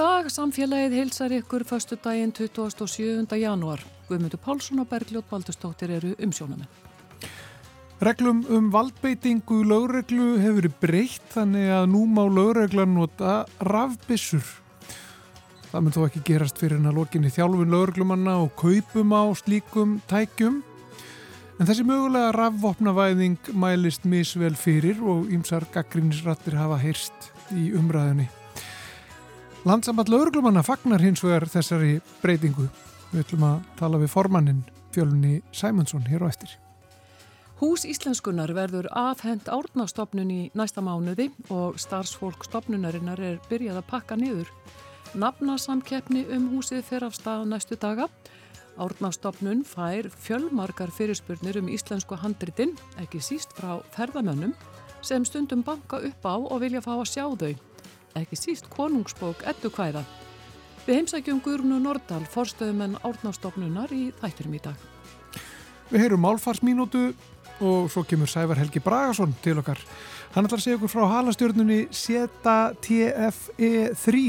Dag, samfélagið heilsar ykkur förstu daginn 27. janúar. Guðmundur Pálsson og Bergljótt Baldustóttir eru umsjónamenn. Reglum um valdbeitingu lögreglu hefur verið breytt þannig að nú má lögreglan nota rafbissur. Það mun þó ekki gerast fyrir hennar lokinni þjálfun lögreglumanna og kaupum á slíkum tækjum. En þessi mögulega rafvopnavæðing mælist misvel fyrir og ýmsar gaggrínisrattir hafa heyrst í umræðinni. Landsamband lauruglumanna fagnar hins vegar þessari breytingu. Við ætlum að tala við formannin fjölunni Sæmundsson hér á eftir. Hús Íslenskunar verður afhend árnastofnun í næsta mánuði og starfsfólk stopnunarinnar er byrjað að pakka niður. Nafnasamkeppni um húsið fer af stað næstu daga. Árnastofnun fær fjölmarkar fyrirspurnir um íslensku handritin, ekki síst frá ferðamönnum, sem stundum banka upp á og vilja fá að sjá þau ekki síst konungsbók ettu hvæða. Við heimsækjum Guðrunu Nordal, forstöðumenn árnástofnunar í þættirum í dag. Við heyrum málfarsmínútu og svo kemur Sævar Helgi Bragason til okkar. Hann ætlar að segja okkur frá halastjörnunni Seta TFE3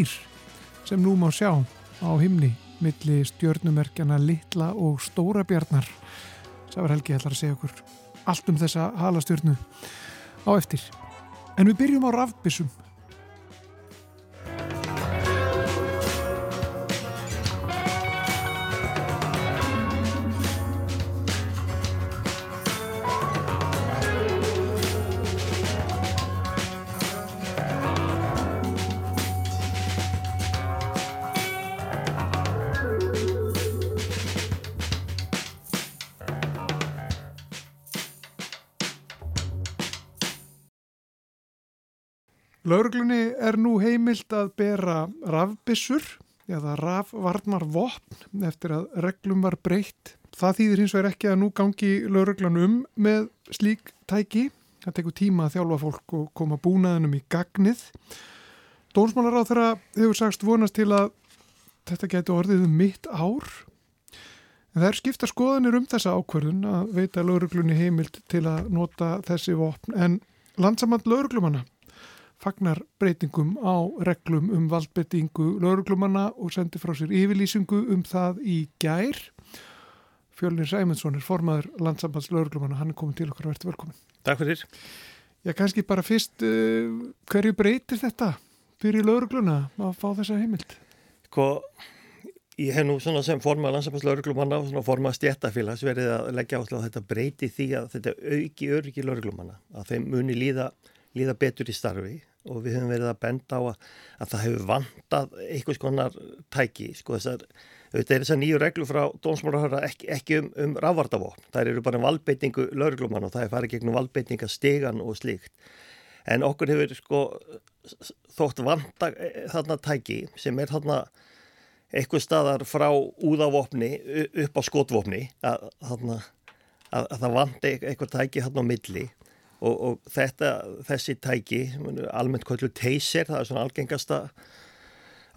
sem nú má sjá á himni milli stjörnumerkjana Littla og Stóra Bjarnar. Sævar Helgi ætlar að segja okkur allt um þessa halastjörnu á eftir. En við byrjum á rafbissum er nú heimilt að bera rafbissur eða rafvarnar vopn eftir að reglum var breytt. Það þýðir hins vegar ekki að nú gangi lauruglan um með slík tæki. Það tekur tíma að þjálfa fólk og koma búnaðinum í gagnið. Dónsmálar á þeirra hefur sagst vonast til að þetta getur orðið um mitt ár. En það er skipta skoðanir um þessa ákverðun að veita lauruglunni heimilt til að nota þessi vopn en landsamand lauruglumanna fagnar breytingum á reglum um valdbettingu lauruglumanna og sendi frá sér yfirlýsingu um það í gær. Fjölnir Sæmundsson er formaður landsambands lauruglumanna, hann er komin til okkar og verður velkomin. Takk fyrir. Já, kannski bara fyrst, uh, hverju breytir þetta fyrir laurugluna að fá þessa heimild? Sko, ég hef nú svona sem formaður landsambands lauruglumanna og svona formaður stjættafélags verið að leggja áherslu á þetta breyti því að þetta auki öryggi lauruglumanna, að þeim muni líða, líða betur í starfi og við höfum verið að benda á að, að það hefur vantað einhvers konar tæki sko þessar, auðvitað er þessar nýju reglu frá dómsmálahöra ekki, ekki um, um rafvardavopn, það eru bara um valbeitingu lauruglumann og það er farið gegnum valbeitinga stegan og slíkt. En okkur hefur sko þótt vanta e, þarna tæki sem er þarna eitthvað staðar frá úðavopni upp á skotvopni að, að, að það vanta eitthvað tæki þarna á milli og, og þetta, þessi tæki, almennt kvöldu teyser, það er svona algengasta,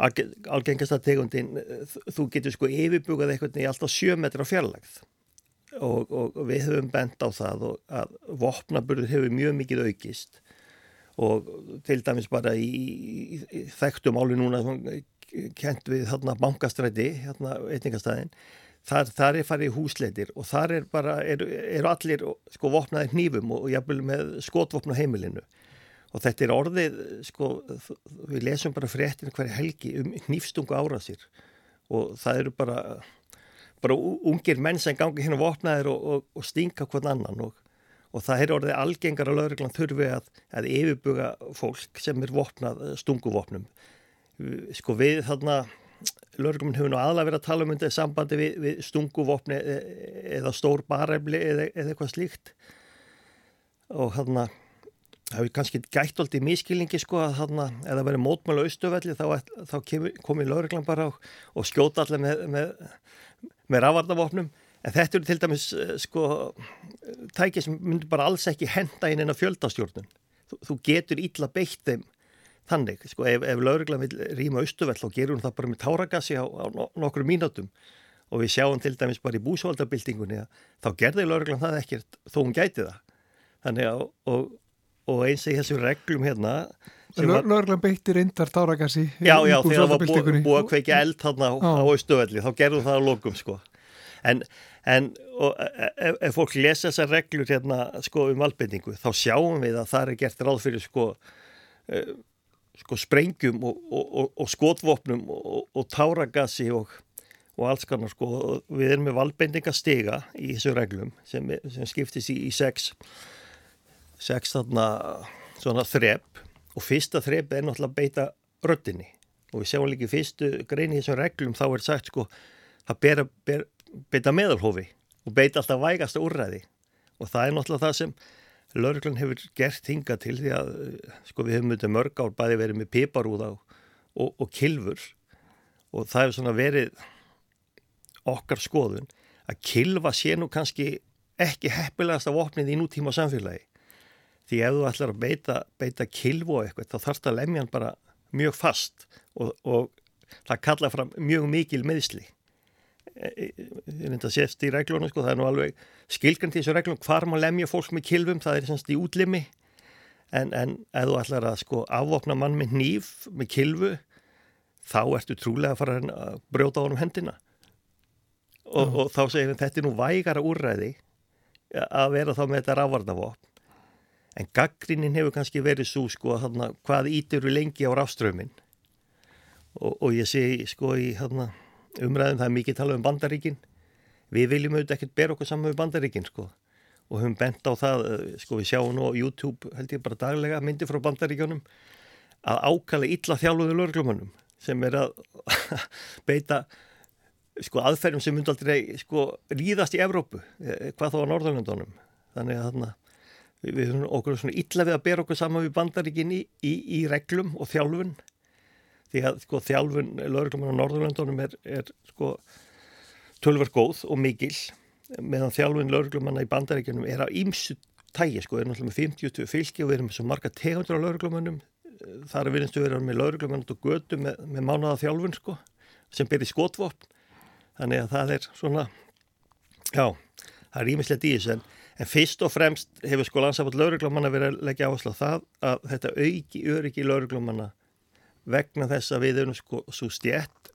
algengasta tegundin, þú getur sko yfirbúkað eitthvað í alltaf sjö metra fjarlagð og, og við höfum bent á það að vopnaburður hefur mjög mikið aukist. Og til dæmis bara í, í, þekktum áli núna kent við hérna bankastræti, hérna eitningastæðin þar, þar er farið húsleitir og þar er bara, eru er allir sko vopnaði hnífum og, og jafnvel með skotvopna heimilinu og þetta er orðið, sko, við lesum bara fréttin hverja helgi um hnífstungu árasir og það eru bara, bara ungir menn sem gangi hérna vopnaðir og, og, og stinga hvern annan og það er orðið algengar að lauruglan þurfi að, að yfirbuga fólk sem er vopnað stunguvopnum. Sko við þarna Lörguminn hefur nú aðlega verið að tala um þetta í sambandi við, við stunguvopni eða, eða stór barefli eða, eða eitthvað slíkt. Og hann að það hefur kannski gætt alltaf í miskilningi sko að hann að ef það verið mótmjölu austuvelli þá, þá komi Lörglann bara og, og skjóta allir með, með, með rafardavopnum en þetta eru til dæmis eh, sko tækið sem myndur bara alls ekki henda inn inn á fjöldastjórnun. Þú, þú getur ítla beitt þeim þannig, sko, ef, ef lauruglan vil rýma austuvell þá gerur hún það bara með táragassi á, á nokkru mínutum og við sjáum til dæmis bara í búsvaldabildingunni að þá gerði lauruglan það ekkert þó hún gæti það. Þannig að og, og eins og í þessum reglum hérna Lörglan beitti reyndar táragassi Já, já, þegar það var búið búi að kveikja eld þarna á, á austuvelli, þá gerðu það á lokum sko. En, en ef, e, e, ef fólk lesa þessar reglur hérna sko um valbendingu, þá sjáum við að það er gert ráð fyrir sko, uh, sko sprengjum og, og, og skotvopnum og táragassi og alls kannar sko. Við erum með valbendingastega í þessu reglum sem, sem skiptist í, í sex sex þarna svona þrepp og fyrsta þrepp er náttúrulega beita röttinni og við sjáum líka fyrstu grein í þessum reglum þá er sagt sko það ber, ber, beita meðalhofi og beita alltaf vægasta úrræði. Og það er náttúrulega það sem lauruglan hefur gert hinga til því að sko við hefum myndið mörg ár bæði verið með piparúða og, og, kilfur og það hefur svona verið okkar skoðun að kilva sé nú kannski ekki heppilegast af opnið í nútíma samfélagi. Því ef þú ætlar að beita, beita kilvu og eitthvað þá þarf það að lemja hann bara mjög fast og, og það kalla fram mjög mikil meðsli. Að sést í reglunum, sko, það er nú alveg skilgjönd í þessu reglum hvar maður lemja fólk með kilvum, það er semst í útlimi. En, en ef þú ætlar að sko afvopna mann með nýf, með kilvu, þá ertu trúlega að fara að brjóta á hann um hendina. Og, og þá segir hann þetta er nú vægara úrræði að vera þá með þetta rávarnavopn en gaggrinnin hefur kannski verið svo sko hana, hvað ítir við lengi á ráströminn og, og ég sé sko í hana, umræðum það er mikið talað um bandaríkin. Við viljum auðvitað ekkert bera okkur saman með bandaríkin sko. Og höfum bent á það, eh, sko við sjáum nú á YouTube held ég bara daglega myndi frá bandaríkjónum að ákala illa þjálfuðu lörglumannum sem er að beita sko aðferðum sem myndi aldrei sko líðast í Evrópu, eh, hvað þá á Norðurlundunum þannig að þarna við erum okkur svona illa við að bera okkur saman við bandaríkin í, í, í reglum og þjálfun því að sko þjálfun lögurklum á Norðurlundunum er, er sko tölver góð og mikil meðan þjálfun lögurklumanna í bandaríkinum er á ímsu tægi sko, við erum alltaf með 50 fylki og við erum með svo marga tegundur á lögurklumannum þar er við einstu verið með lögurklumann og götu með, með mánaða þjálfun sko sem byrði skotvopn. Þannig að það er svona já, það er ímislegt í þessu. En, en fyrst og fremst hefur sko landsafall lauruglumanna verið að leggja áherslu á það að þetta auki öryggi lauruglumanna vegna þess að við erum sko svo stjætt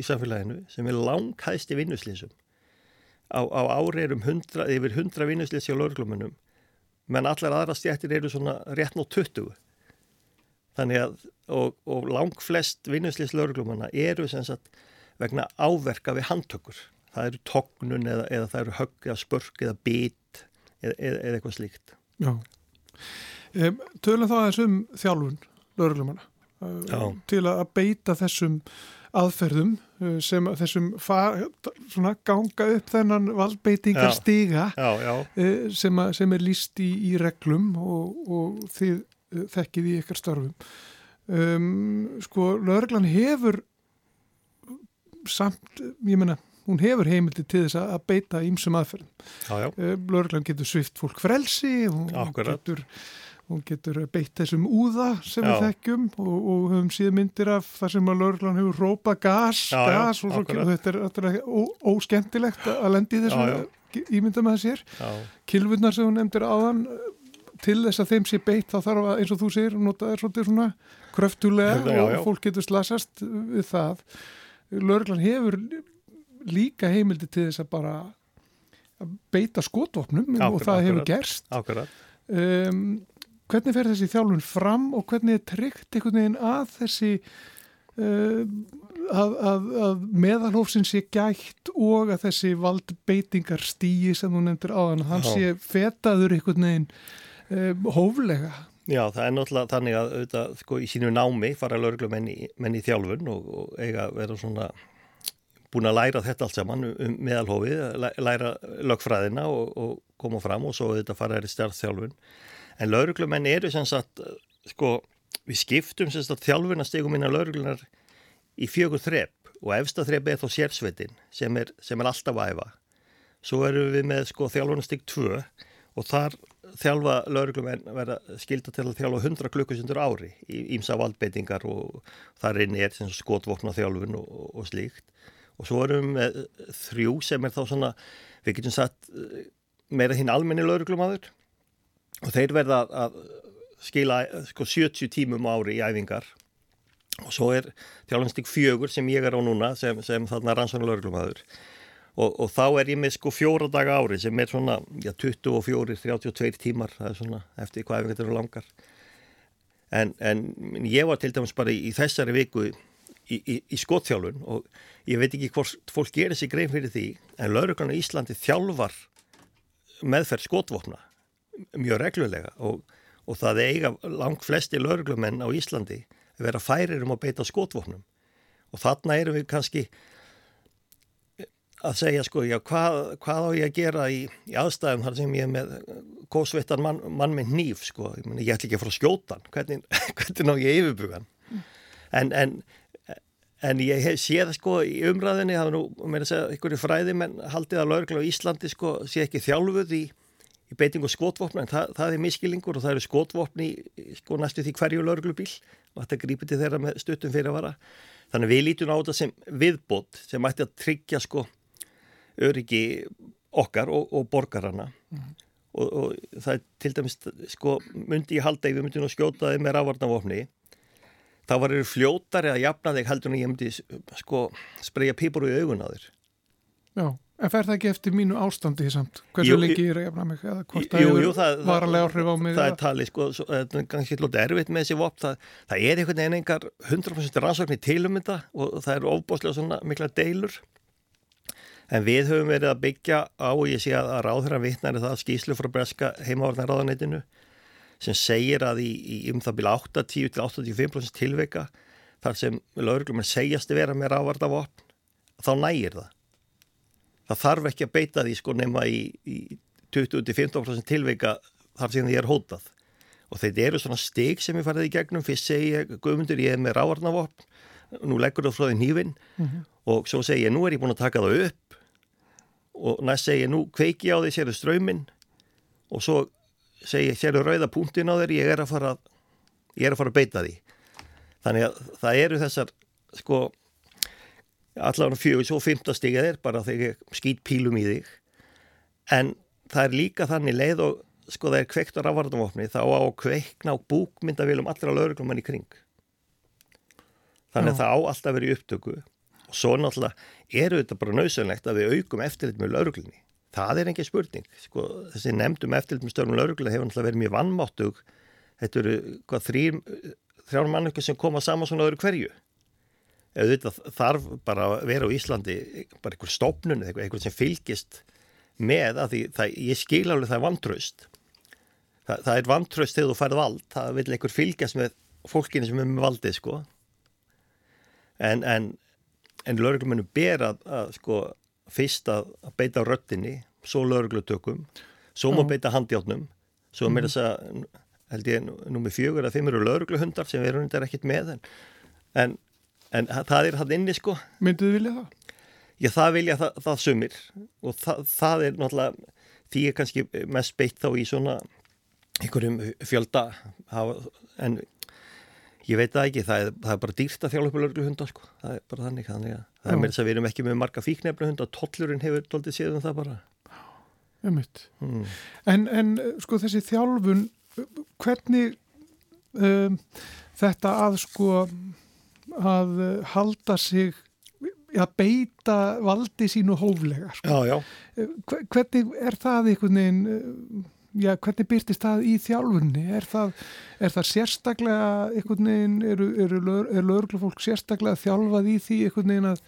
í samfélaginu sem er langhæst í vinnuslýsum á, á ári erum 100, yfir 100 vinnuslýsi á lauruglumannum menn allar aðra stjættir eru svona rétt nóg 20 þannig að og, og lang flest vinnuslýs lauruglumanna eru sem sagt vegna áverka við handtökur. Það eru tognun eða, eða það eru högg eða spörk eða bít eða, eða eitthvað slíkt. Já. Um, Tölum þá þessum þjálfun, lauruglumanna, uh, til að beita þessum aðferðum uh, sem þessum far, svona, ganga upp þennan valdbeitingar stiga uh, sem, sem er líst í, í reglum og, og þið þekkið í ykkar starfum. Um, sko, lauruglan hefur samt, ég menna, hún hefur heimildi til þess að beita ímsum aðferðum. Lörglann getur svift fólk frelsi, hún getur, hún getur beitt þessum úða sem já. við þekkjum og, og höfum síðan myndir af það sem að Lörglann hefur rópa gas, já, gas já, og, svo, og þetta er, ó, óskemmtilegt að lendi þessum ímynda með þessir. Kilvurnar sem hún nefndir áðan til þess að þeim sé beitt þá þarf að eins og þú sér, nota er svolítið svona kröftulega og fólk getur slasast við það. Lauruglan hefur líka heimildi til þess að bara beita skotvopnum akkurat, og það hefur gerst. um, hvernig fer þessi þjálfun fram og hvernig er tryggt einhvern veginn að þessi uh, að, að, að meðalhófsinn sé gætt og að þessi valdbeitingar stíi sem þú nefndir á hann, hann sé fetaður einhvern veginn um, hóflega Já, það er náttúrulega þannig að auðvitað, sko, í sínu námi fara lauruglumenn í, í þjálfun og, og eiga vera svona búin að læra þetta allt saman um meðalhófið, læra lögfræðina og, og koma fram og svo auðvitað fara þær í stjárnþjálfun. En lauruglumenn eru sem sagt, sko, við skiptum sem sagt þjálfun að stegum minna lauruglunar í fjögur þrepp og efsta þrepp er þó sérsveitin sem sem er alltaf að æfa. Svo eru við með sko þjálfunasteg 2 og þar þjálfa lauruglumenn verða skilda til að þjálfa 100 klukkusundur ári í ímsa valdbeitingar og þar inn er skotvokna þjálfun og, og slíkt og svo erum við þrjú sem er þá svona, við getum satt meira hinn almenni lauruglumadur og þeir verða að skila sko 70 tímum ári í æfingar. Og svo er þjálfanstík fjögur sem ég er á núna sem, sem þarna rannsóna lauruglumæður og, og þá er ég með sko fjóra daga ári sem er svona já, 24, 32 tímar. Það er svona eftir hvað æfingar þetta eru langar. En, en ég var til dæmis bara í, í þessari viku í, í, í skotþjálfun og ég veit ekki hvort fólk gerir sig grein fyrir því en lauruglan í Íslandi þjálfar meðferð skotvopna mjög reglulega og, og það eiga langt flesti lauruglumenn á Íslandi að vera færir um að beita skotvopnum. Og þarna erum við kannski að segja sko, já, hvað, hvað á ég að gera í, í aðstæðum þar sem ég er með góðsveittan mann, mann með nýf sko, ég, meni, ég ætla ekki að fara að skjóta hann, hvernig, hvernig ná ég yfirbugan en, en, en ég sé það sko í umræðinni, það er nú, mér að segja, einhverju fræði menn haldið að laurgla á Íslandi sko sé ekki þjálfuð í, í beitingu skotvopna, en það, það er miskilingur og það eru skotvopni sko næstu því hverju laurglubíl og þetta grípið til þeirra með stuttum fyrir að vara þannig við lítum á þetta sem viðbót sem ætti að tryggja sko öryggi okkar og, og borgarana mm. og, og það er til dæmis sko myndi halda ef við myndum að skjóta þig með rávarnavofni þá var þér fljótari að jafna þig heldur en ég myndi sko spreja pípur í augun að þér. Já, en fer það ekki eftir mínu ástandi samt, hversu lengi ég er að jafna mig? Eða hvort jú, jú, það er varanlega áhrif á mig Það er talið sko, er kannski lótið erfitt með þessi vopn, það, það er einhvern veginn engar 100% rannsóknir til um þetta og það er ofbáslega svona mikla deilur. En við höfum verið að byggja á og ég sé að ráðherran vittnari það skýslu frá breska heimavarnarráðanætinu sem segir að í, í um það byrja 80-85% tilveika þar sem lauruglum er segjast að vera með ráðvartavopn, þá nægir það. Það þarf ekki að beita því sko nema í, í 20-15% tilveika þar sem því er hótað. Og þetta eru svona steg sem ég farið í gegnum, fyrst segi ég, guðmundur ég er með ráðvartavopn, nú leggur það frá því nývinn mm -hmm. og svo segi ég, nú er ég búin að taka það upp. Og næst segi ég nú kveiki á því sérðu ströyminn og svo segi ég sérðu rauða punktin á þér ég er að fara ég er að fara að beita því. Þannig að það eru þessar sko allavega fjögur svo fymta stiga þér bara þegar skýt pílum í þig en það er líka þannig leið og sko það er kveikt á rafvarðumofni þá á kveikna á búkmyndavilum allra lauruglum mann í kring þannig að það á alltaf verið upptöku og svo náttúrulega eru þetta bara nöðsönlegt að við aukum eftirlit með lauruglunni. Það er engin spurning. Sko, þessi nefndum eftirlit með störnum lauruglunni hefur náttúrulega verið mjög vannmáttug. Þetta eru hvað þrjum, þrjár mannökkur sem koma saman svona öðru hverju. Þetta þarf bara að vera á Íslandi bara einhver stopnun eða einhver sem fylgist með að því það, ég skil alveg það er vantraust. Það, það er vantraust þegar þú færð vald. Það vil einhver fylgjast með fólkinu sem er með valdið sko. En, en en lauruglumennu ber að, að sko fyrst að, beita röttinni svo lauruglutökum svo má beita handjátnum svo mm. með þess að held ég númið fjögur að þeim eru laurugluhundar sem við erum hundar ekkit með en, en, en það er hann inni sko Mynduðu vilja það? Já það vilja það, það sumir og það, það er náttúrulega því er kannski mest beitt þá í svona einhverjum fjölda en Ég veit það ekki, það er, það er bara dýrst að þjála upp lögluhunda sko, það er bara þannig, þannig að það er mér þess að við erum ekki með marga fíknefnahunda og tollurinn hefur doldið séð um það bara. Ummitt. Mm. En, en sko þessi þjálfun, hvernig um, þetta að sko að halda sig að beita valdi sínu hóflega sko. Já, já. Hvernig er það einhvern veginn já, hvernig byrtist það í þjálfunni? Er það, er það sérstaklega einhvern veginn, eru, eru, er lögurglufólk sérstaklega þjálfað í því einhvern veginn að,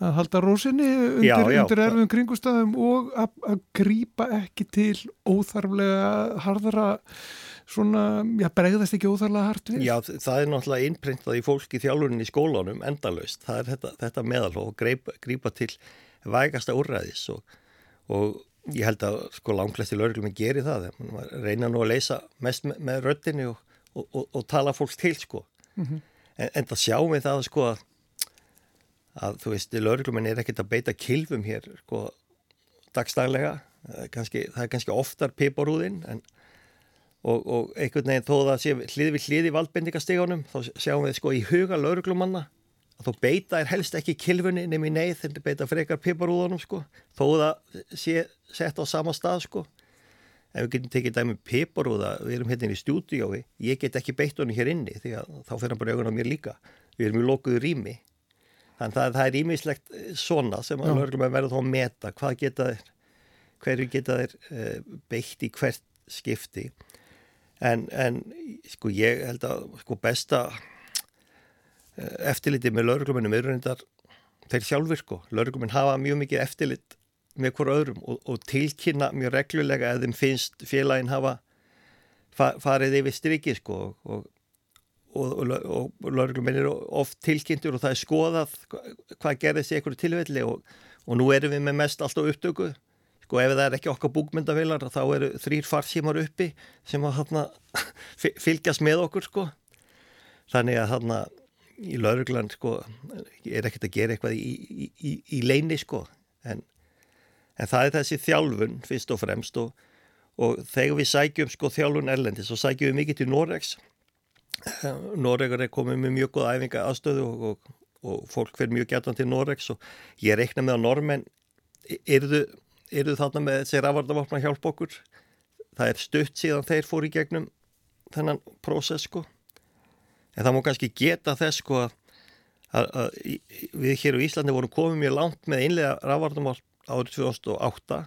að halda rósinni undir, undir erfum kringustafum og að, að grýpa ekki til óþarflega harðara svona, já, bregðast ekki óþarlega hart við? Já, það er náttúrulega innprintað í fólki þjálfunin í skólanum endalaust, það er þetta, þetta meðal og grýpa til vægasta úrræðis og, og Ég held að sko langlæsti lauruglum gerir það, reyna nú að leysa mest með, með röttinni og, og, og, og tala fólk til sko. Mm -hmm. en, en það sjáum við það sko að, að þú veist, laurugluminn er ekkert að beita kilfum hér sko dagstæðlega, það er kannski oftar piparúðinn en og einhvern veginn þó það sé hlið við hlið í valdbendingastegunum þá sjáum við sko í huga lauruglumanna að þú beita er helst ekki kilfunni nefnir neyð þegar þú beita frekar piparúðunum sko þó það sé sett á sama stað sko ef við getum tekið dæmi piparúða, við erum hérna í stúdíói, ég get ekki beitt honum hér inni því að þá fyrir hann bara augun á mér líka. Við erum í lokuðu rými. Þannig að það er ímislegt eh, svona sem að lögum að verða þá að meta hvað geta þeir, hverju geta þeir uh, beitt í hvert skipti. En, en sko ég held að sko besta uh, eftirliti með lögumennum eru reyndar þeir sjálfur sko. Lögumenn hafa mjög mikið eftirlit með hverju öðrum og, og tilkynna mjög reglulega ef þeim finnst félagin hafa fa farið yfir strikið sko og, og, og laurgluminn er oft tilkynntur og það er skoðað hvað gerðist í einhverju tilfelli og nú erum við með mest alltaf upptöku sko ef það er ekki okkar búkmyndavilar þá eru þrýr farsímar uppi sem að hana, fylgjast með okkur sko. Þannig að þarna í lauruglan sko er ekkert að gera eitthvað í, í, í, í leini sko. En en það er þessi þjálfun fyrst og fremst og, og þegar við sækjum sko þjálfun erlendis og sækjum við mikið til Noregs Noregar er komið með mjög góð æfinga aðstöðu og, og, og fólk fyrir mjög gætan til Noregs og ég reikna með að normenn eruðu eru þarna með þessi rafardavopna hjálp okkur. Það er stutt síðan þeir fór í gegnum þennan prósess sko. En það má kannski geta þess sko að, að, að við hér á Íslandi vorum komið mjög langt með einlega rafardavopna árið 2008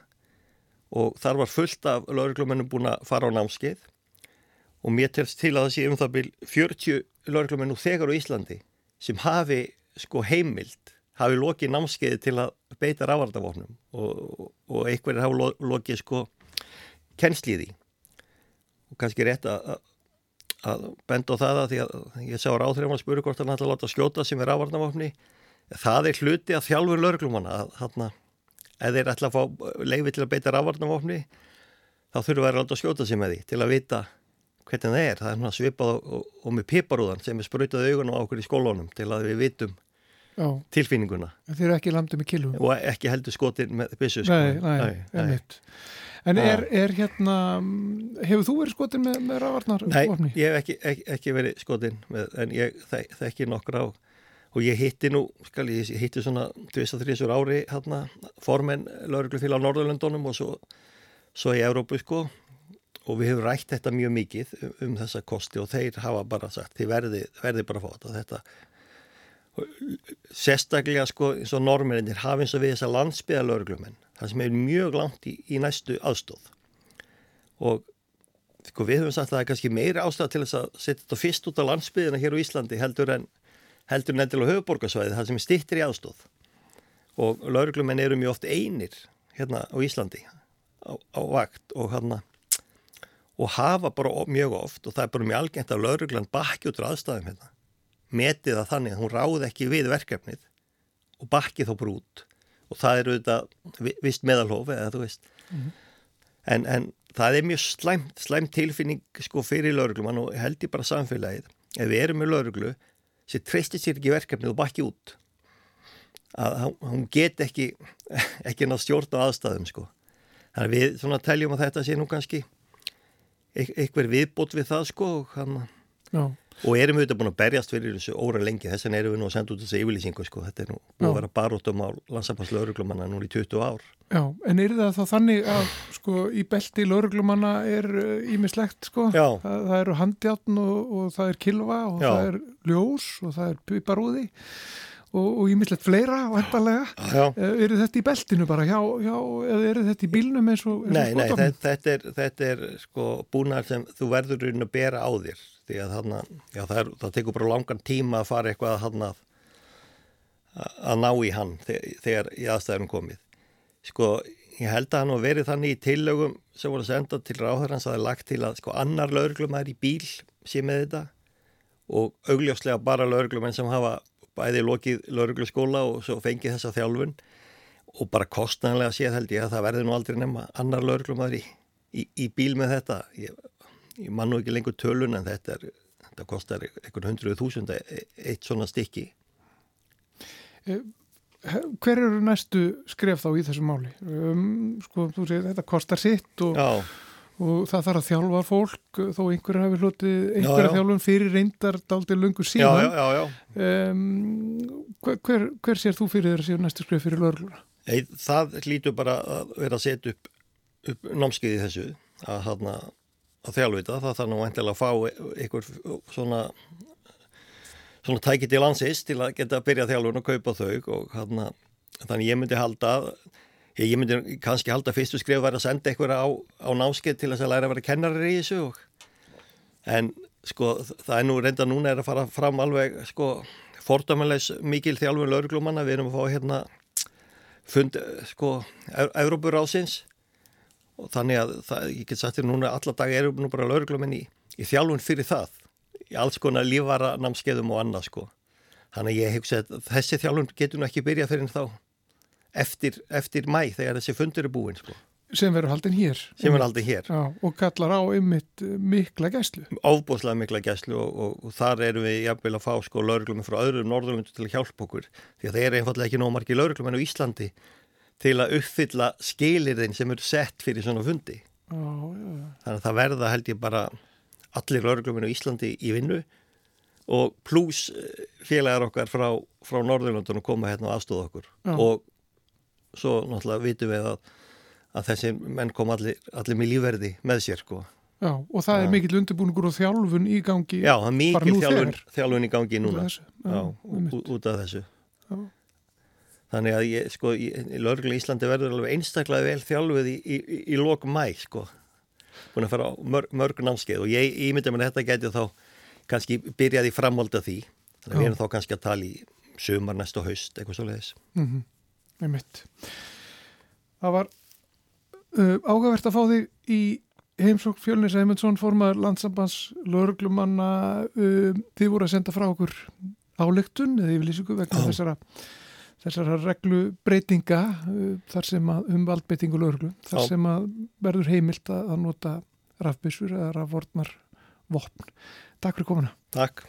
og þar var fullt af lauruglumennum búin að fara á námskeið. Og mér telst til að það sé um það byrj 40 lauruglumennu þegar á Íslandi sem hafi sko heimild hafi lokið námskeiði til að beita rafardavofnum og, og einhverjir hafi lo, lokið sko kennsliði og kannski rétt að, að benda á það að því að ég sá ráðhrifan að spuru hvort hann ætla að láta skjóta sem er rafardavofni það er hluti að þjálfur lauruglumanna að hann að þeir ætla að fá leiði til að beita rafvarnavofni þá þurfum við að ráta að skjóta sig með því til að vita hvernig það er. Það er svipað og, og, með piparúðan sem er spröytað augun á okkur í skólunum til að við vitum Já. tilfinninguna. Þeir eru ekki landið með kilum. Og ekki heldur skotin með byssu. Sko. Nei, nei, nei, nei. En er, er hérna, hefur þú verið skotin með, með rafvarnavofni? Nei, ég hef ekki, ekki, ekki verið skotin með, en ég þekki nokkra á og ég hitti nú, skal ég, ég hitti svona 2-3 ári hérna formen lauruglufélag á Norðurlöndunum og svo, svo í Európu sko og við hefum rætt þetta mjög mikið um, um þessa kosti og þeir hafa bara sagt þið verði, verði bara að fá þetta sérstaklega sko eins og normirinnir hafa eins og við þessa landsbyða lauruglumenn það sem er mjög langt í, í næstu aðstóð og sko við höfum sagt að það er kannski meira ástæða til þess að setja þetta fyrst út á landsbyðina hér á Íslandi heldur en heldur nefndilega á höfuborgarsvæði það sem stittir í aðstóð og lauruglumenn eru mjög oft einir hérna á Íslandi á, á vakt og hérna og hafa bara mjög oft og það er bara mjög algengt að lauruglan bakki út á aðstæðum hérna metið það þannig að hún ráð ekki við verkefnið og bakki þá brút og það eru þetta vist meðalhof eða þú veist mm -hmm. en, en það er mjög slæmt, slæmt tilfinning sko fyrir lauruglumann og held ég bara samfélagið ef við erum með lauruglu sem treystir sér ekki verkefnið og bakki út að hún get ekki ekki ná stjórn á aðstæðum sko. þannig að við svona teljum að þetta sé nú kannski eitthvað viðbót við það sko og, hana, og erum við þetta búin að berjast fyrir þessu óra lengi. Þess vegna erum við nú að senda út þessu yfirlýsingu sko. Þetta er nú að vera baróttum á landsapass lauruglumanna nú í 20 ár. Já, en er það þá þannig að sko í belti lauruglumanna er ímislegt uh, sko, það, það eru handjátn og, og það er kilva og Já. það er ljós og það er piparúði og ímislegt fleira og endalega eru þetta í beltinu bara hjá, hjá, eða eru þetta í bílnum eins og Nei, nei, þetta, þetta, er, þetta er sko búnar sem þú verður að bera á þér því að þarna, já, það, er, það tekur bara langan tíma að fara eitthvað að, að, að ná í hann þegar, í aðstæðum komið. Sko, ég held að hann var verið þannig í tillögum sem voru sendað til ráðherrans að það er lagt til að sko annar lauruglumæður í bíl sé með þetta og augljóslega bara lauruglumenn sem hafa bæði lokið laurugluskóla og svo fengið þessa þjálfun og bara kostnæðanlega séð held ég að það verði nú aldrei nefna annar lauruglumæður í, í, í bíl með þetta. Ég, ég man nú ekki lengur tölun en þetta, er, þetta kostar einhvern hundruð þúsund eitt svona stykki. Eh, hver eru næstu skref þá í þessu máli? Um, sko, þú segir þetta kostar sitt og, og það þarf að þjálfa fólk þó einhverju hafi hlutið einhverja þjálfun fyrir reyndar daldir lungu síðan já, já, já, um, hver, hver sér þú fyrir séu næstu skref fyrir lörgluna? Það lítur bara að vera að setja upp, upp námskeiði þessu að, að, að þjálfvita það þarf nú endilega að fá einhver svona svona tækið til landsist til að geta að byrja þjálfun og kaupa þau og hana, þannig ég myndi halda ég myndi kannski halda fyrstu skrif að vera að senda einhverja á, á náskið til þess að læra að vera kennarir í þessu og, en sko það er nú reynda núna er að fara fram alveg sko fordæmanlegs mikil þjálfun lauruglumanna við erum að fá hérna fund sko Európur ásins og þannig að það, ég get sagt þér núna alla dag erum nú bara lauruglumenn í, í þjálfun fyrir það í alls konar lífvara námskeiðum og annað sko. Þannig að ég hugsa að þessi þjálfun getur nú ekki byrjað fyrir þá eftir, eftir mæ þegar þessi fundur er búin sko. Sem verður haldin hér. Sem verður haldin hér. Já, og kallar á einmitt mikla gæslu. Ábúslega mikla gæslu og, og, og þar erum við jafnvel að fá sko lauruglum frá öðrum norðurlundu til að hjálpa okkur. Því að það er einfallega ekki nóg margi lauruglum en á Íslandi til að uppfylla skilirðin sem eru sett fyrir svona fundi. Já, já. Þannig að það verða held ég bara allir laurugluminu í Íslandi í vinnu og pluss eh, félagar okkar frá, frá Norðurlundunum koma hérna og aðstóða okkur Já. og svo náttúrulega vitum við að, að þessi menn kom allir, allir með lífverði með sér sko. Já, og það er mikill undirbúningur og þjálfun í gangi Já, það er mikill þjálfun, þjálfun í gangi núna út þessu, Já, út af þessu. Þannig að ég, sko, í Íslandi verður alveg einstaklega vel þjálfuð í, í, í, í lok mæ, sko. Búin að fara á mörg, mörg námskeið og ég ímynda mér að þetta geti þá kannski byrjaði framhólda því. Þannig að við erum þá kannski að tala í sömar næstu haust, eitthvað svo leiðis mm -hmm. Með mitt Það var uh, ágæðvert að fá þig í heimsók Fjölnis Eymundsson formar landsambands lauruglumanna uh, þið voru að senda frá okkur álygtun eða yfirlýsingu vegna þessara þessara reglubreitinga uh, þar sem að um valdbeitingu löglu þar sem að verður heimilt að nota rafbissur eða rafvortnar vopn. Takk fyrir komuna. Takk.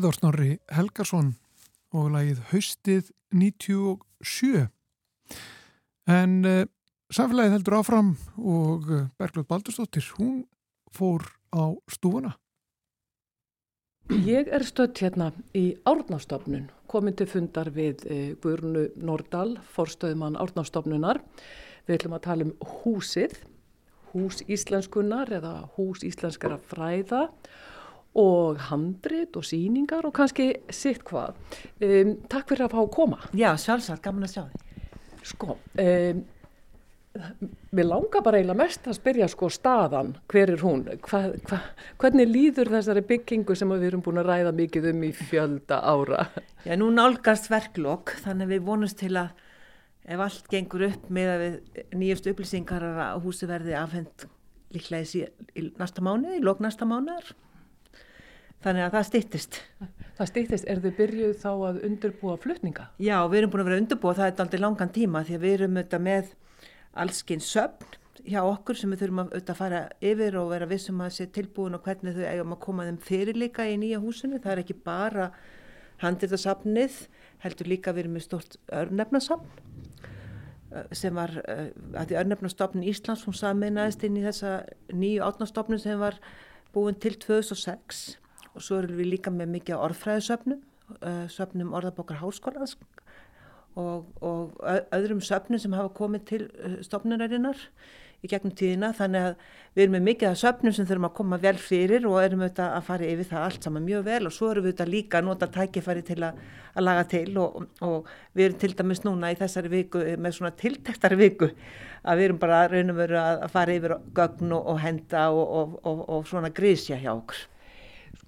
Eður Snorri Helgarsson og lagið Haustið 97. En uh, samfélagið heldur áfram og uh, Bergljóð Baldurstóttir, hún fór á stúfuna. Ég er stött hérna í Árnástofnun, komin til fundar við uh, Guðrunu Nordal, forstöðumann Árnástofnunar. Við ætlum að tala um húsið, hús íslenskunar eða hús íslenskara fræða og handrit og síningar og kannski sitt hvað. Um, takk fyrir að fá að koma. Já, sjálfsagt, gaman að sjá þig. Sko, um, mér langar bara eiginlega mest að spyrja sko staðan, hver er hún? Hva, hva, hvernig líður þessari byggingu sem við erum búin að ræða mikið um í fjölda ára? Já, nú nálgast verklokk, þannig við vonumst til að ef allt gengur upp með að við nýjast upplýsingar að húsi verði afhend líklega í næsta mánu, í lók næsta mánuðar. Þannig að það stýttist. Það stýttist, er þið byrjuð þá að undirbúa flutninga? Já, við erum búin að vera að undirbúa, það er aldrei langan tíma því að við erum auðvitað með allskinn söfn hjá okkur sem við þurfum að auðvitað fara yfir og vera vissum að sé tilbúin og hvernig þau eigum að koma þeim fyrir líka í nýja húsinu. Það er ekki bara handildarsafnið, heldur líka við erum með stort örnefnasafn sem var að því örnefnastofnun Íslands hún saminæðist inn í þessa nýju átnastofnun sem var búin til 2006 og svo erum við líka með mikið orðfræðisöfnum, söfnum orðabokar háskólas og, og öðrum söfnum sem hafa komið til stofnunarinnar í gegnum tíðina þannig að við erum með mikið af söfnum sem þurfum að koma vel fyrir og erum auðvitað að fara yfir það allt saman mjög vel og svo erum við auðvitað líka að nota tækifæri til að, að laga til og, og við erum til dæmis núna í þessari viku með svona tiltektari viku að við erum bara raun og veru að fara yfir gögn og, og henda og, og svona grísja hjá okkur.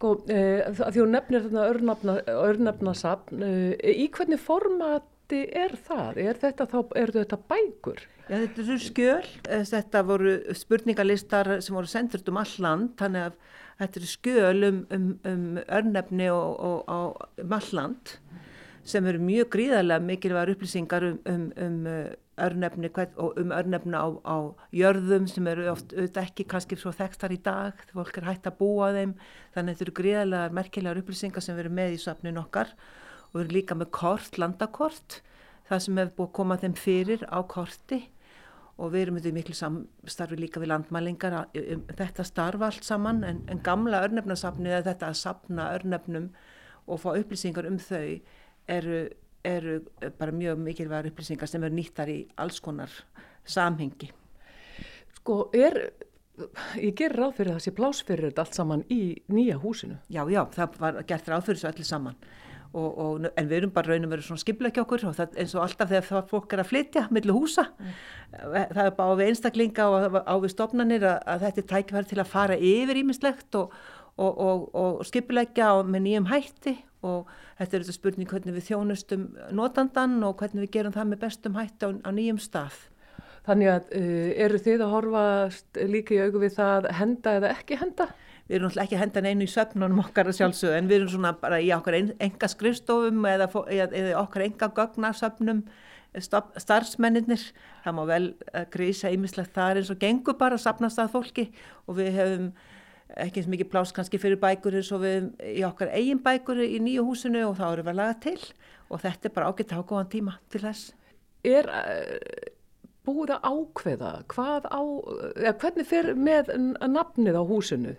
Sko, eh, því hún nefnir þarna örnefnasafn, eh, í hvernig formati er það? Er þetta þá, er þetta bækur? Já, þetta eru skjöl, þetta voru spurningalistar sem voru sendur um all land, þannig að þetta eru skjöl um, um, um og, og um all land sem eru mjög gríðarlega mikilvægur upplýsingar um, um, um örnefni og um örnefni á, á jörðum sem eru oft auðvitað ekki kannski svo þekstar í dag, þegar fólk er hægt að búa þeim, þannig þetta eru gríðarlega merkilegar upplýsingar sem eru með í safnin okkar. Og við erum líka með kort, landakort, það sem hefur búið að koma þeim fyrir á korti. Og við erum auðvitað miklu samstarfi líka við landmælingar um þetta starfa allt saman. En, en gamla örnefnasafni eða þetta að sapna örnefnum og fá upplýsingar um þau eru, eru bara mjög mikilvægar upplýsingar sem eru nýttar í alls konar samhengi. Sko, er, ég ger ráð fyrir sé plásfyrir allt saman í nýja húsinu? Já, já, það var gert ráð fyrir þessu allir saman. Og, og, en við erum bara raun og verið svona skipleiki okkur og það, eins og alltaf þegar það fólk er að flytja millir húsa, mm. það er bara á við einstaklinga og á við stofnanir að, að þetta er tækifæri til að fara yfir ímislegt og, og skipleika með nýjum hætti og þetta er þetta spurning hvernig við þjónustum notandan og hvernig við gerum það með bestum hætti á, á nýjum stað. Þannig að uh, eru þið að horfa líka í augu við það henda eða ekki henda? Við erum náttúrulega ekki að henda neinu í söfnunum okkar að sjálfsögðu en við erum svona bara í okkar enga skrifstofum eða, eða okkar enga gögnarsöfnum starfsmenninir. Það má vel grísa ímislegt þar eins og gengur bara að sapnast að fólki og við hefum ekki eins mikið plás kannski fyrir bækur eins og við í okkar eigin bækur í nýju húsinu og þá eru við lagað til og þetta er bara ágætt að hafa góðan tíma til þess. Er uh, búið að ákveða hvað á, eða hvernig fyrir með nafnið á húsinu?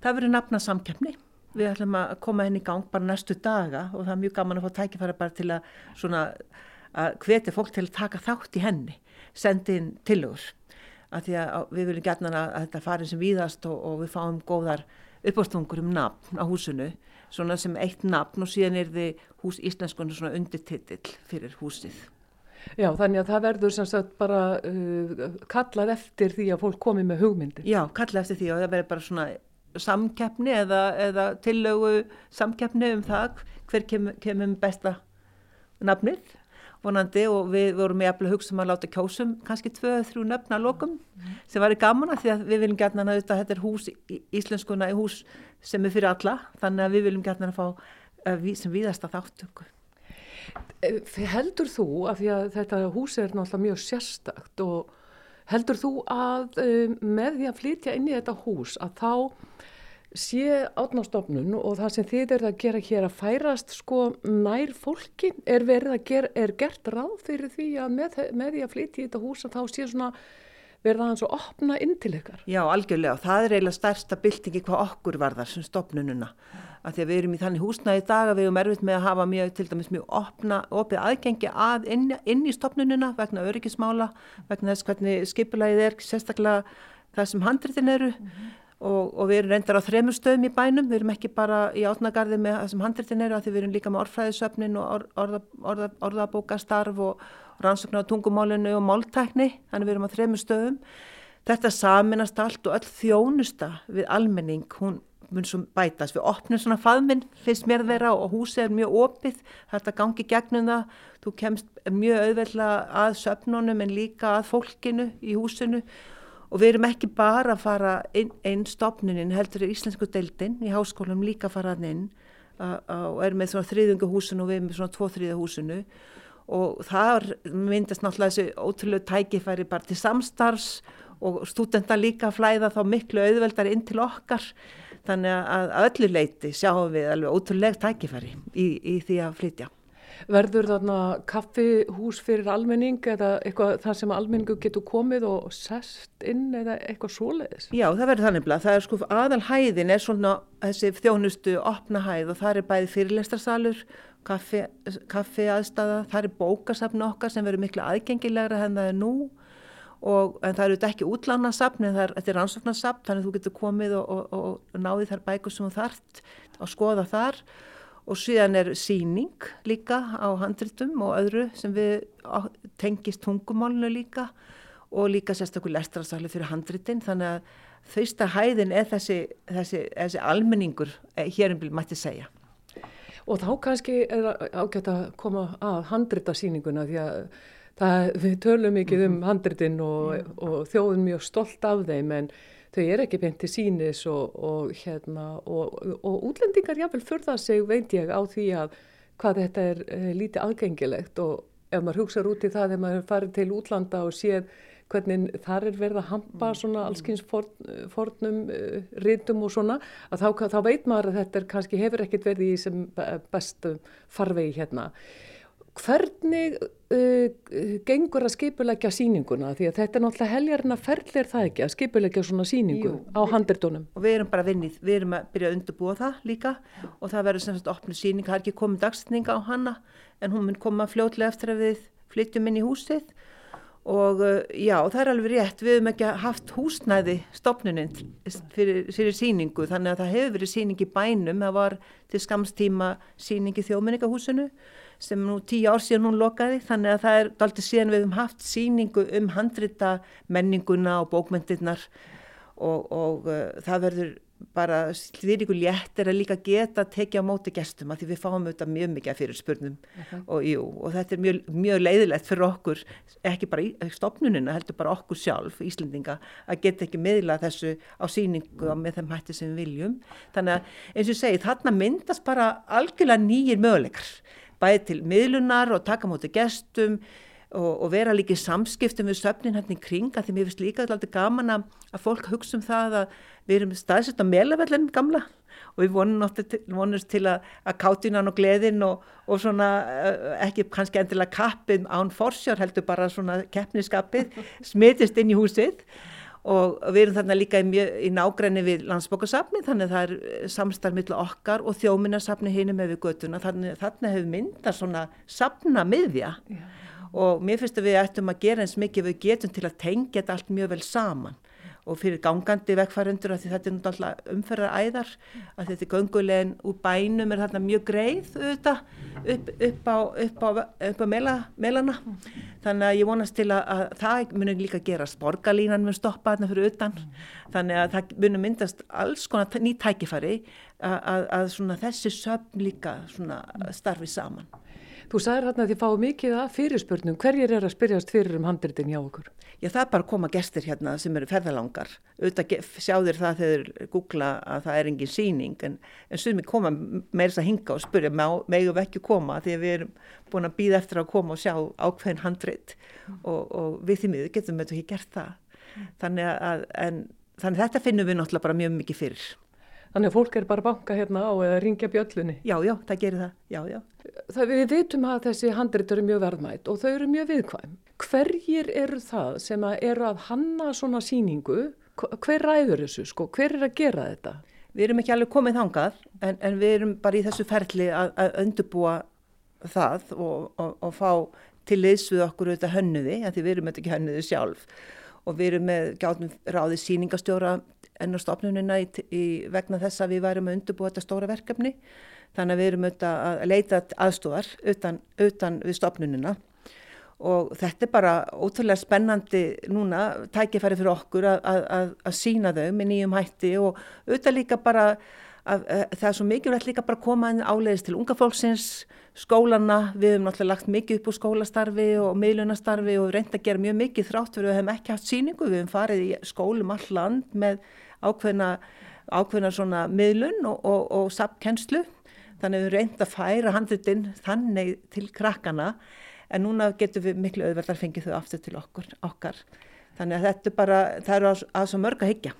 Það verður nafna samkjöfni. Við ætlum að koma henni í gang bara næstu daga og það er mjög gaman að fá tækifæra bara til að svona að hvetja fólk til að taka þátt í henni, sendi inn tilögur að því að við viljum gætna að þetta fari sem víðast og, og við fáum góðar uppástungur um nafn á húsinu svona sem eitt nafn og síðan er þið hús íslenskunni svona undirtitill fyrir húsið. Já, þannig að það verður sem sagt bara uh, kallað eftir því að fólk komi með hugmyndir. Já, kallað eftir því og það verður bara svona samkeppni eða, eða tillögu samkeppni um það hver kemur kem besta nafnið vonandi og við vorum með að hugsa um að láta kjósum kannski tvö, þrjú nöfna lokum mm. sem var í gaman að því að við viljum gætna að þetta er hús, íslenskuna í hús sem er fyrir alla, þannig að við viljum gætna að fá uh, sem viðasta þáttöku. Eh, heldur þú, af því að þetta hús er náttúrulega mjög sérstakt og heldur þú að um, með því að flytja inn í þetta hús að þá sé átnástofnun og það sem þið er að gera hér að færast sko nær fólki er verið að gera, er gert ráð fyrir því að með, með því að flytja í þetta hús að þá sé svona verða hans að opna inn til ykkar? Já, algjörlega. Það er eiginlega stærsta byltingi hvað okkur varðar sem stopnununa. Að því að við erum í þannig húsnaði dag að við erum erfitt með að hafa mjög, til dæmis mjög opna, opið aðgengi að inn, inn í stopnununa vegna öryggismála, vegna þess hvernig skipulagið er, sérstaklega það sem handritin eru mm -hmm. Og, og við erum reyndar á þremur stöðum í bænum, við erum ekki bara í átnagarði með það sem handritin eru að því við erum líka með orðfræðisöfnin og orða, orða, orða, orðabókastarf og rannsóknar á tungumálinu og máltækni, þannig við erum á þremur stöðum. Þetta saminast allt og öll þjónusta við almenning, hún mun svo bætast. Við opnum svona faðminn, finnst mér þeirra og húsið er mjög opið, þetta gangi gegnum það, þú kemst mjög auðveldlega að söpnunum en líka að fólkinu í húsinu og við erum ekki bara að fara inn, inn stopnunin, heldur er íslensku deildin í háskólum líka að fara inn og erum með svona þriðungu húsinu og við erum með svona tvo þriða húsinu og þar myndast náttúrulega þessi ótrúlega tækifæri bara til samstarfs og stúdenta líka flæða þá miklu auðveldar inn til okkar þannig að öllu leiti sjáum við alveg ótrúlega tækifæri í, í því að flytja. Verður þarna kaffihús fyrir almenning eða eitthvað þar sem almenningu getur komið og sest inn eða eitthvað svoleiðis? Já, það verður þannig að það er sko aðal hæðin er svona þessi þjónustu opna hæð og það er bæði fyrirlestarsalur kaffi, kaffi aðstæða, það er bókasafn okkar sem verður miklu aðgengilegra en það er nú. Og en það eru þetta ekki útlánasafn en er, er rannsóknarsafn þannig að þú getur komið og, og, og náði þar bækur sem þú þart að skoða þar og síðan er síning líka á handritum og öðru sem við tengist tungumálnu líka og líka sérstaklega lestrasali fyrir handritin. Þannig að þausta hæðin er þessi, þessi, þessi almenningur eh, hér um byrju mætti segja. Og þá kannski er ágætt að koma að handritasýninguna því að það, við tölum mikið um mhm. handritin og, og þjóðum mjög stolt af þeim en þau er ekki beint til sínis og, og, hérna, og útlendingar jáfnvel fyrða sig veit ég á því að hvað þetta er e, lítið aðgengilegt og ef maður hugsaður út í það þegar maður farið til útlanda og séð hvernig þar er verið að hampa mm. svona allskynns forn, fornum uh, rítum og svona að þá, þá veit maður að þetta er, kannski hefur ekkert verið í sem bestu farvegi hérna. Hvernig uh, gengur að skipulegja síninguna? Því að þetta er náttúrulega heljarinn að ferðlir það ekki að skipulegja svona síningu Jú, á handritunum. Og við erum bara vinnið, við erum að byrja að undurbúa það líka og það verður sem sagt opnu síning, það er ekki komið dagsninga á hana en hún mun koma fljótlega eftir að við flytjum inn í húsið og uh, já, það er alveg rétt, við hefum ekki haft húsnæði stopnuninn fyrir, fyrir síningu, þannig að það hefur verið síning í bænum, það var til skamstíma síning í þjóminningahúsinu sem nú tíu ár síðan hún lokaði, þannig að það er aldrei síðan við hefum haft síningu um handrita menninguna og bókmyndirnar og, og uh, það verður bara því ykkur léttir að líka geta að tekja á móti gestum að því við fáum auðvitað mjög mikið fyrir spurnum uh -huh. og, jú, og þetta er mjög, mjög leiðilegt fyrir okkur, ekki bara í stopnunina, heldur bara okkur sjálf, Íslendinga, að geta ekki miðla þessu á síningu og með þeim hætti sem við viljum. Þannig að eins og ég segi, þarna myndast bara algjörlega nýjir möguleikar, bæði til miðlunar og taka móti gestum og, og vera líka í samskiptum við söfnin hérna kringa því mér finnst líka alltaf gaman að, fólk hugsa um það að við erum staðsett á melavellin gamla og við vonumst til að, að kátinan og gleðin og, og svona eh, ekki kannski endilega kappið án forsjár heldur bara svona keppniskapið smitist inn í húsið og við erum þarna líka í, í nágræni við landsbókarsafni þannig að það er samstarf millir okkar og þjóminarsafni hinum með við göttuna þannig að þarna hefur myndað svona safna miðja yeah og mér finnst að við ættum að gera eins mikið við getum til að tengja þetta allt mjög vel saman og fyrir gangandi vegfærundur að þetta er náttúrulega umferðar æðar að þetta er göngulegin úr bænum er þarna mjög greið auðvitað upp, upp á, upp á, upp á mela, melana. Þannig að ég vonast til að, að það munir líka gera sporgalínan mun stoppa þarna fyrir utan. Þannig að það munir myndast alls konar nýtt tækifæri að, að, að þessi söfn líka starfi saman Þú sagðir hérna að þið fáu mikið að fyrirspurnum. Hverjir er að spyrjast fyrir um handritin hjá okkur? Já, það er bara að koma gestir hérna sem eru ferðalangar. Auðvitað sjáðir það þegar googla að það er engin síning en, en sumi koma meirins að hinga og spyrja megum við ekki koma því að við erum búin að býða eftir að koma og sjá ákveðin handrit mm. og, og við því miður getum við ekki gert það. Mm. Þannig að en, þannig þetta finnum við náttúrulega bara mjög mikið fyrir. Þannig að fólk er bara banka hérna á eða ringja bjöllunni. Já, já, það gerir það, já, já. Það, við vitum að þessi handrit eru mjög verðmætt og þau eru mjög viðkvæm. Hverjir eru það sem að eru að hanna svona síningu? Hver ræður þessu sko? Hver er að gera þetta? Við erum ekki alveg komið þangað en, en við erum bara í þessu ferli að, að undurbúa það og, og, og fá til við okkur auðvitað hönnuði, en því við erum auðvitað ekki hönnuði sjálf og við erum með gáttum ráðið síningastjóra ennarstofnunina vegna þess að við værum að undurbúa þetta stóra verkefni. Þannig að við erum auðvitað að leita aðstofar utan, utan við stofnunina. Og þetta er bara ótrúlega spennandi núna tækifæri fyrir okkur að, að, að sína þau með nýjum hætti og auðvitað líka bara að, að það er svo mikilvægt líka bara að koma inn áleiðis til unga fólksins, skólana, við hefum náttúrulega lagt mikið upp úr skólastarfi og miðlunastarfi og reynd að gera mjög mikið þrátt fyrir að við hefum ekki haft síningu, við hefum farið í skólum all land með ákveðna, ákveðna svona miðlun og, og, og sapkennslu, þannig að við reynd að færa handlutinn þannig til krakkana en núna getum við miklu auðverðar fengið þau aftur til okkur, okkar. Þannig að þetta bara, það eru að, að svo mörg að higgja.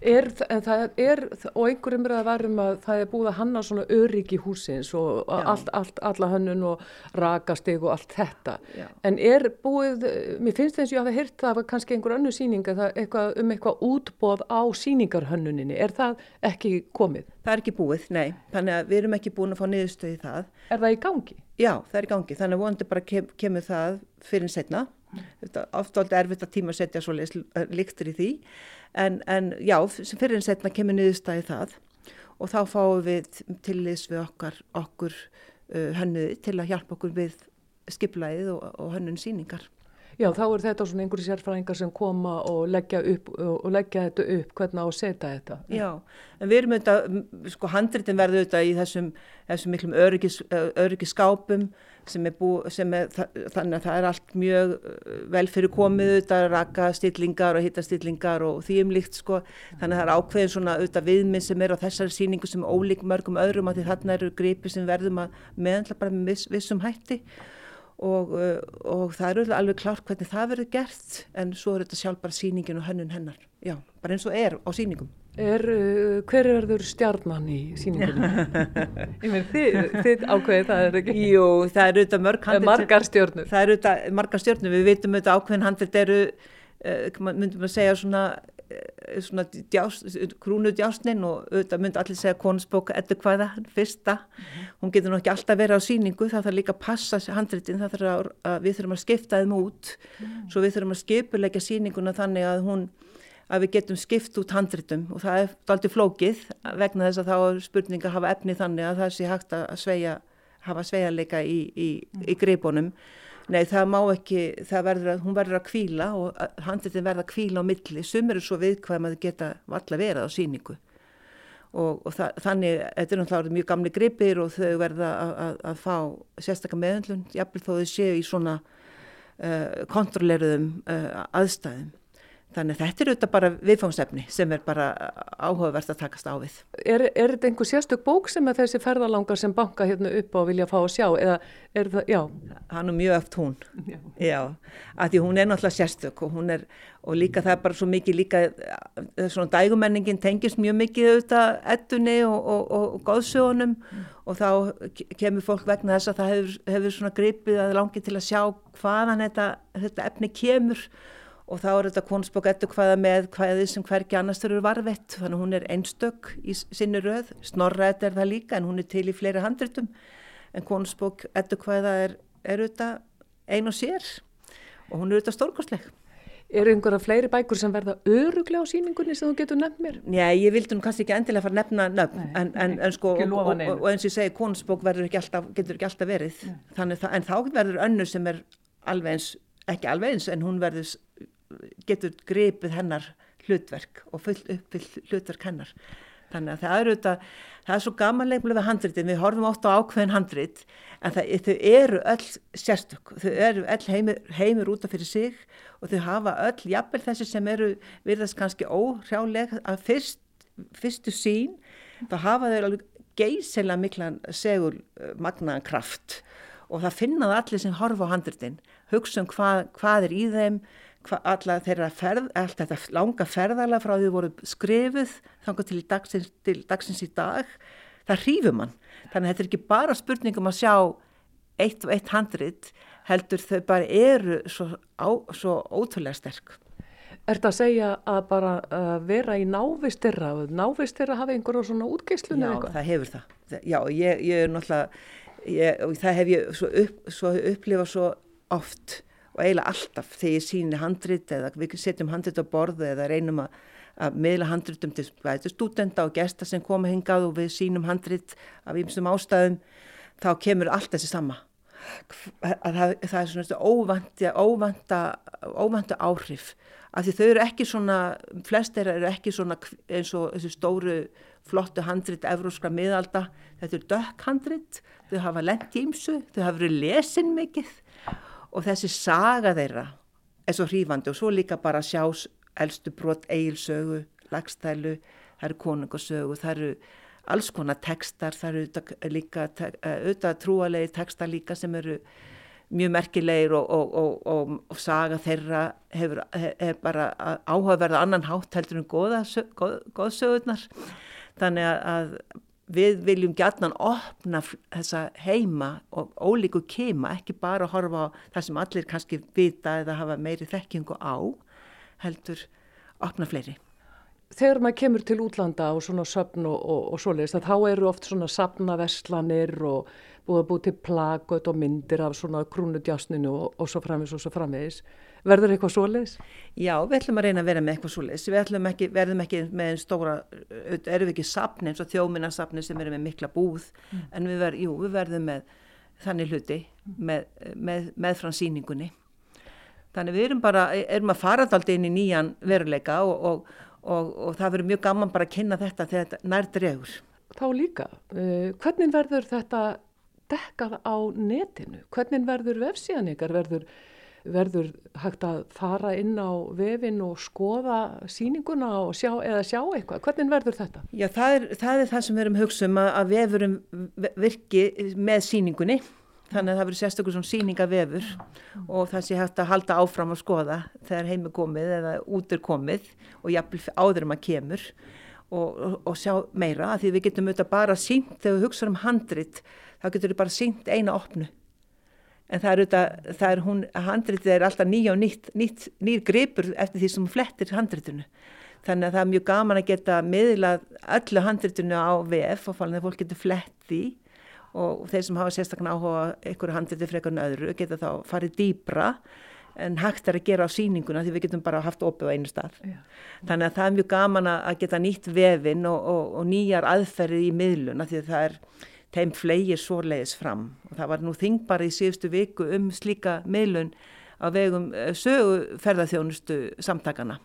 Er, en það er, og einhverjum er að varum að það er búið að hanna svona öryggi húsins og allt, allt, alla hönnun og rakasteg og allt þetta. Já. En er búið, mér finnst þess að ég hafa hýrt það að kannski einhver önnu síninga eitthvað, um eitthvað útbóð á síningarhönnuninni. Er það ekki komið? Það er ekki búið, nei. Þannig að við erum ekki búin að fá niðurstöði það. Er það í gangi? Já, það er í gangi. Þannig að vonandi bara kem, kemur það fyrir setna. Þetta er ofta alveg erfitt að tíma að setja svo líktur í því en, en já, fyrir en setna kemur niðurstæði það og þá fáum við til þess við okkar, okkur uh, hönnuði til að hjálpa okkur við skiplæðið og, og hönnun síningar. Já, þá er þetta svona einhverju sérfræðingar sem koma og leggja, upp, og leggja þetta upp, hvernig á að setja þetta. Já, en við erum auðvitað, sko handritin verður auðvitað í þessum, þessum miklum öryggis, öryggiskápum sem er búið, sem er, þannig að það er allt mjög uh, vel fyrir komið auðvitað, raka stillingar og hitta stillingar og því um líkt sko, þannig að það er ákveðin svona auðvitað viðminn sem er á þessari síningu sem ólík mörgum öðrum að því þarna eru gripi sem verðum að meðanla bara með viss, vissum hætti. Og, uh, og það eru alveg klart hvernig það verður gert en svo er þetta sjálf bara síningin og hönnun hennar, já, bara eins og er á síningum. Er, uh, hver er þurr stjarnan í með þið, þið ákveðið það er ekki? Jú, það eru auðvitað mörg handlit. Margar stjörnur. Það eru auðvitað margar stjörnur, við veitum auðvitað ákveðin handlit eru, uh, myndum að segja svona, uh, svona djás, krúnu djásnin og auðvitað myndi allir segja konusbók eða hvaða, fyrsta. -hmm. Hún getur nú ekki alltaf verið á síningu, það þarf líka að passa handlitin, það þarf að, að við þurfum að skipta þeim út, mm. svo við þurfum að skipuleika síninguna þannig að hún að við getum skipt út handritum og það er aldrei flókið vegna þess að þá er spurning að hafa efni þannig að það sé hægt að sveia, hafa sveianleika í, í, í greipunum. Nei, það má ekki, það verður að, hún verður að kvíla og handritin verður að kvíla á milli. Sumir er svo viðkvæm að þið geta valla verið á síningu og, og það, þannig, þetta er náttúrulega mjög gamli greipir og þau verða að, að, að fá sérstaklega meðanlun, jafnveg þó þau séu í svona uh, kontrolleruðum uh, aðstæðum. Þannig þetta er auðvitað bara viðfámsefni sem er bara áhugavert að takast á við. Er, er þetta einhver sérstök bók sem þessi ferðalangar sem banka hérna upp á vilja fá að sjá eða er það, já? Hann er mjög öft hún, já, já því hún er náttúrulega sérstök og hún er, og líka það er bara svo mikið líka, svona dægumenningin tengist mjög mikið auðvitað ettunni og, og, og, og góðsögunum mm. og þá kemur fólk vegna þess að það hefur, hefur svona gripið að langi til að sjá hvaðan þetta, þetta efni kemur og þá er þetta konusbók ettu hvaða með hvaðið sem hverki annars þurfur varvett þannig hún er einstök í sinni röð. Snorrætt er það líka en hún er til í fleiri handritum. En konusbók ettu hvaða er, er auðvitað ein og sér. Og hún er auðvitað stórkostleg. Er einhverja fleiri bækur sem verða öruglega á síningunni sem þú getur nefn mér? Já, ég vildi nú kannski ekki endilega fara að nefna nöfn Nei, en, en, en sko og, og, og, og eins og ég segi konusbók ekki alltaf, getur ekki alltaf verið. Þannig, en þá verður önnu sem er alveg eins, ekki alveg eins en hún verður getur grepið hennar hlutverk og fullt uppfyllt hlutverk hennar. Þannig að það eru þetta, það er svo gamanlega við handritin, við horfum ótt á ákveðin handrit en það, þau eru öll sérstök, þau eru öll heimur, heimur út af fyrir sig og þau hafa öll, jafnvel þessi sem eru virðast kannski óhrjálega að fyrst, fyrstu sín, þá hafa þau alveg geysilega miklan segur magnaðan kraft og það finnaði allir sem horfa á handritin, hugsa um hvað, hvað er í þeim, alla þeirra ferð, allt þetta langa ferðala frá því voru skrifuð þangar til dagsins, til dagsins í dag það hrýfur mann. Þannig að þetta er ekki bara spurningum að sjá eitt og eitt handrit heldur þau bara eru svo, á, svo ótrúlega sterk. Er þetta að segja að bara uh, vera í návistirra návistirra hafa einhverjum svona útgeislun Já, það hefur það. Já, ég, ég er náttúrulega ég, það hef ég svo, upp, svo upplifað svo oft og eiginlega alltaf þegar ég síni handrit eða við setjum handrit á borðu eða reynum að, að miðla handritum til stúdenda og gesta sem koma hingað og við sínum handrit af ýmsum ástæðum þá kemur allt þessi sama. Það, það er svona óvanta, óvanta áhrif. Af því þau eru ekki svona, flest eru ekki svona eins og þessu stóru flottu handrit evróskra miðalda, þetta er dökk handrit, þau hafa lengt í ymsu, þau hafa verið lesin mikið og þessi saga þeirra er svo hrífandi og svo líka bara sjás eldstu brot eigilsögu, lagstælu, það eru konungasögu, það eru alls konar tekstar, það eru líka auðvitað trúalegi tekstar líka sem eru mjög merkilegir og, og, og, og saga þeirra hefur, er bara áhugaverða annan hátt heldur en goða, goð, goðsögurnar. Þannig að við viljum gætnan opna þessa heima og ólíku kema ekki bara að horfa á það sem allir kannski vita eða hafa meiri þekkingu á heldur opna fleiri. Þegar maður kemur til útlanda og svona söfn og svoleiðist þá eru oft svona sapnaverslanir og búið að búið til plagut og myndir af svona krúnudjásninu og, og svo framvis og svo framvis. Verður eitthvað svoleiðis? Já, við ætlum að reyna að vera með eitthvað svoleiðis. Við ekki, verðum ekki með einn stóra, erum við ekki sapni eins og þjóminnarsapni sem eru með mikla búð, mm. en við, ver, jú, við verðum með þannig hluti með, með, með frá síningunni. Þannig við erum bara, erum að fara alltaf inn í nýjan veruleika og, og, og, og það verður mjög gaman bara að kynna þetta þegar þetta nær dregur. Þá líka, uh, hvernig verður þetta dekkað á netinu? Hvernig verður vefsíðan ykkar? Verður, verður hægt að fara inn á vefin og skoða síninguna og sjá, eða sjá eitthvað? Hvernig verður þetta? Já, það er það, er það sem við erum hugsum að, að vefurum virki með síningunni. Þannig að það verður sérstaklega svona síningavefur og það sé hægt að halda áfram að skoða þegar heimi komið eða út er komið og jafnvel áður að kemur og, og, og sjá meira. Því við getum auðvitað bara sínt þegar við hugsaum um handrit þá getur þau bara sínt eina opnu en það er auðvitað, það er hún handritið er alltaf nýja og nýtt, nýtt nýr gripur eftir því sem flettir handritinu þannig að það er mjög gaman að geta miðlað öllu handritinu á VF og fólk getur flett því og þeir sem hafa sérstaklega áhuga einhverju handriti frekar en öðru geta þá farið dýbra en hægt er að gera á síninguna því við getum bara haft opið á einu stað. Já. Þannig að það er mjög gaman að geta nýtt vefin og, og, og nýjar aðferði í miðluna því að það er þeim flegir svoleiðis fram. Og það var nú þing bara í síðustu viku um slíka meilun á vegum eh, söguferðarþjónustu samtakana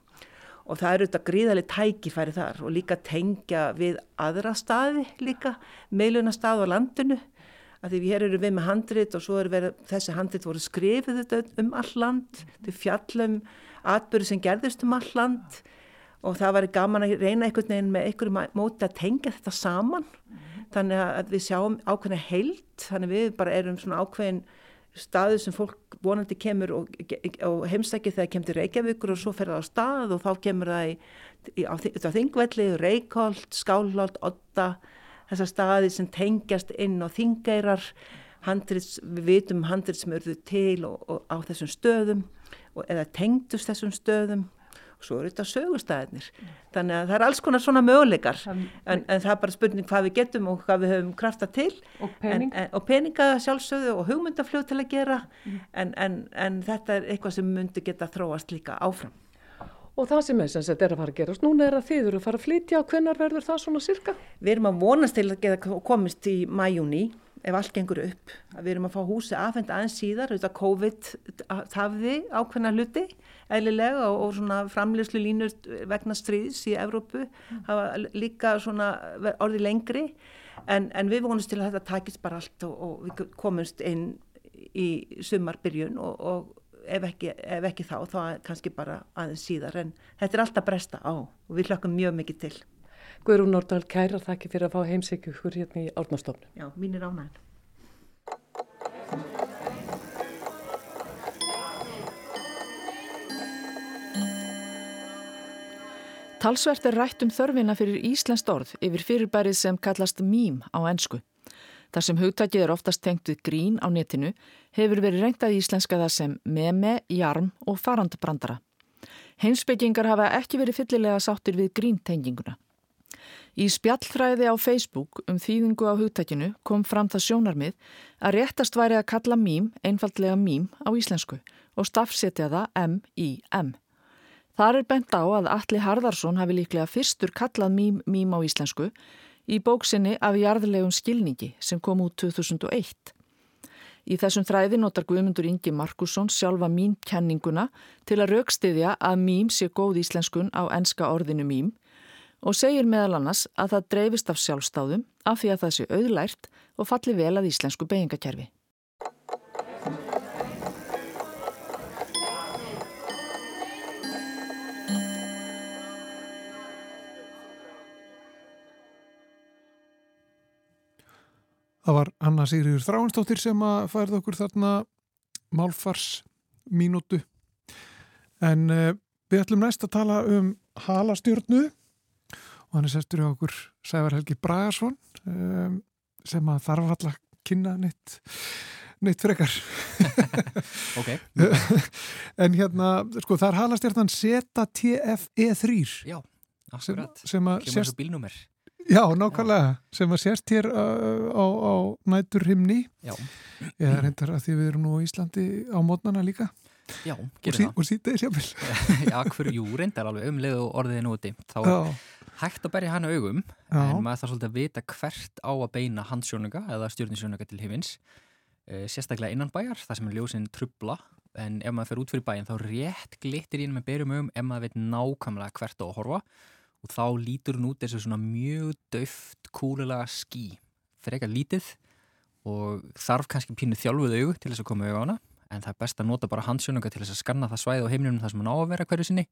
og það eru þetta gríðarlega tækifæri þar og líka tengja við aðra staði líka, meilunastað á landinu. Að því við hér eru við með handrit og svo er verið, þessi handrit voru skrifið um all land, þau fjallum atbyrðu sem gerðist um all land. Og það var gaman að reyna einhvern veginn með einhverju móti að tengja þetta saman þannig að við sjáum ákveðna heilt þannig við bara erum svona ákveðin staðu sem fólk vonandi kemur og, og heimsækir þegar kemur til Reykjavíkur og svo fer það á stað og þá kemur það í, í, á, á Þingvelli, Reykjolt, Skálholt, Otta þessar staði sem tengjast inn á Þingeirar handrits, við vitum handrið sem eru til og, og á þessum stöðum og, eða tengdust þessum stöðum svo eru þetta sögustæðinir þannig að það er alls konar svona möguleikar. En, en það er bara spurning hvað við getum og hvað við höfum krafta til. Og, pening. en, en, og peninga sjálfsögðu og hugmyndafljóð til að gera. Mm. en þetta er eitthvað sem myndi geta þróast líka áfram. Og það sem er sem þetta er að fara að gerast, núna er að þið eru að fara að flytja. Og hvenar verður það svona sirka? Við erum að vonast til að geta komist í mæjúni ef allt gengur upp. Við erum að fá húsi aðfend aðeins síðar, auðvitað COVID tafði ákveðna hluti eðlilega og, og svona framlegslu línur vegna stríðs í Evrópu hafa líka svona orði lengri en, en við vonumst til að þetta takist bara allt og, og við komumst inn í sumarbyrjun og, og ef ekki, ef ekki þá þá kannski bara aðeins síðar en þetta er alltaf bresta á og við hlökkum mjög mikið til. Guðrún Nordal, kæra þakki fyrir að fá heimsækju hver hérna í Árnastofnum. Já, mín er ánægn. Talsvert er rætt um þörfina fyrir íslenskt orð yfir fyrirbærið sem kallast mím á ennsku. Þar sem hugtakið er oftast tengt við grín á netinu hefur verið reyndað íslenska það sem meme, jarm og farandbrandara. Heimsbyggingar hafa ekki verið fyllilega sáttir við gríntenginguna. Í spjallfræði á Facebook um þýðingu á hugtakinu kom fram það sjónarmið að réttast væri að kalla mím einfallega mím á íslensku og stafsetja það M-I-M. Þar er bent á að Alli Harðarsson hafi líklega fyrstur kallað mím mím á íslensku í bóksinni af jarðlegum skilningi sem kom út 2001. Í þessum þræði notar Guðmundur Ingi Markusson sjálfa mín kenninguna til að raukstiðja að mím sé góð íslenskun á enska orðinu mím og segir meðal annars að það dreifist af sjálfstáðum af því að það sé auðlært og falli vel að íslensku beigingakerfi. Það var Anna Sigriður Þráinsdóttir sem að færða okkur þarna málfars mínútu en uh, við ætlum næst að tala um halastjórnu og hann er sestur í okkur Sævar Helgi Bragarsson um, sem að þarf alltaf kynna neitt, neitt frekar. Ok. En hérna, sko það er halastjartan ZTFE3 já, akkurat, sem að kemur þessu bílnúmer. Já, nákvæmlega, já. sem að sérst hér uh, á, á nætur himni já. Ég er reyndar að því við erum nú á Íslandi á mótnana líka Já, og, sí, og þér sjáfél Já, hverju? Jú, reyndar alveg umleið og orðið núti þá er hægt að berja hana augum Já. en maður þarf svolítið að vita hvert á að beina handsjónuga eða stjórninsjónuga til hifins e, sérstaklega innan bæjar þar sem er ljósinn trubla en ef maður fer út fyrir bæin þá rétt glittir ín með berjum augum ef maður veit nákvæmlega hvert á að horfa. Og þá lítur hún út þessu svona mjög döft, kúlulega skí frekar lítið og þarf kannski pínu þjálfuð augu til þess að koma auga á hana en það er best að nota bara handsjónuga til þess að skanna það svæði á heimlunum þar sem hann á að vera hverju sinni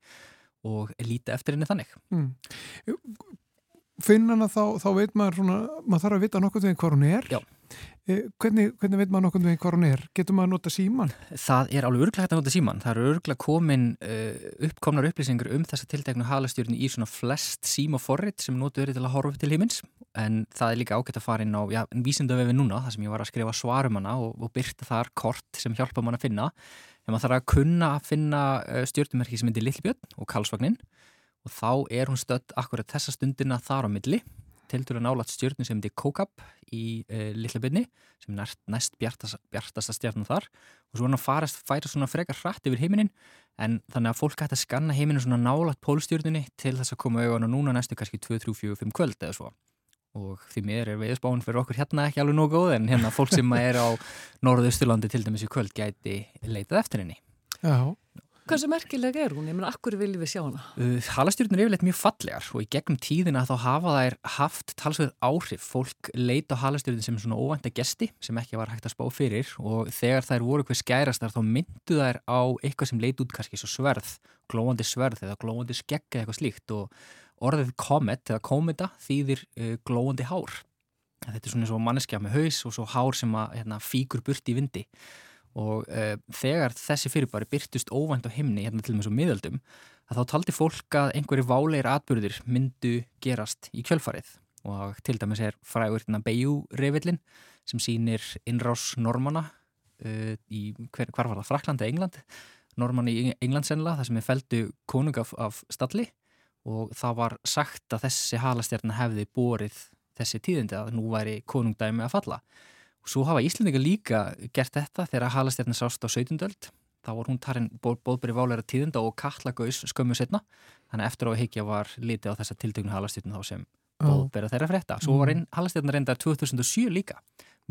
og líti eftir henni þannig mm. Finn hana þá, þá veit maður svona, maður þarf að vita nokkur veginn hvað hún er Já. Eh, hvernig, hvernig veit maður nokkur veginn hvað hún er? Getur maður að nota síman? Það er alveg örglega hægt að nota síman það eru örglega komin uh, uppkomnar upplýsingar um þessa tilteknu halastjórn í svona flest síma forrið sem notu eru til að horfa til himins. En það er líka ágætt að fara inn á já, vísindavefin núna, það sem ég var að skrifa svarum hana og, og byrta þar kort sem hjálpa mann að finna. En maður þarf að kunna að finna eh, stjórnumerki sem myndir Lillbjörn og Karlsvagnin og þá er hún stödd akkurat þessa stundina þar á milli til dæru nálat stjórnum sem myndir Kókab í uh, Lillbjörni sem er næst bjartast, bjartasta stjórnum þar. Og svo hann að farast, færa svona frekar hratt yfir heiminin en þannig að fólk hægt að skanna heiminin svona nálat pólstjórnunni til þess að koma auðvitað núna næstu kannski 2, 3, 4, 5 kvöld eða svo. Og því mér er veiðspáinn fyrir okkur hérna ekki alveg nógu góð en hérna fólk sem er á Norðausturlandi til dæmis í kvöld gæti leitað eftir henni. Já Hversu merkileg er hún? Ég menna, akkur viljum við sjá hana? Uh, Halastjórnur er yfirleitt mjög fallegar og í gegnum tíðina þá hafa þær haft talsveið áhrif. Fólk leita á halastjórnum sem svona óvænta gesti sem ekki var hægt að spá fyrir og þegar þær voru eitthvað skærastar þá myndu þær á eitthvað sem leit út kannski svo sverð, glóandi sverð eða glóandi skegg eða eitthvað slíkt og orðið komet eða kometa þýðir uh, glóandi hár. Þetta er svona eins og manneskja með haus og svo hár sem að hérna, fíkur burt í vindi og uh, þegar þessi fyrirbæri byrtust óvænt á himni, hérna til og með svo miðaldum, að þá taldi fólk að einhverju váleir atbyrðir myndu gerast í kjölfarið. Og til dæmis er frægur hérna Bayou-revillin sem sýnir innrás normana uh, í hver, hvar var það, Fraklandi eða England, norman í England sennilega, það sem er feldu konung af, af stalli. Og það var sagt að þessi halastjarnar hefði borið þessi tíðindi að nú væri konungdæmi að falla. Svo hafa Íslandingar líka gert þetta þegar halastjarnar sást á 17. öld. Þá var hún tarinn bóðberi váleira tíðinda og katlagaus skömmu setna. Þannig eftir á að heikja var litið á þessa tildögnu halastjarnar þá sem bóðbera þeirra frétta. Svo var mm. halastjarnar reyndar 2007 líka.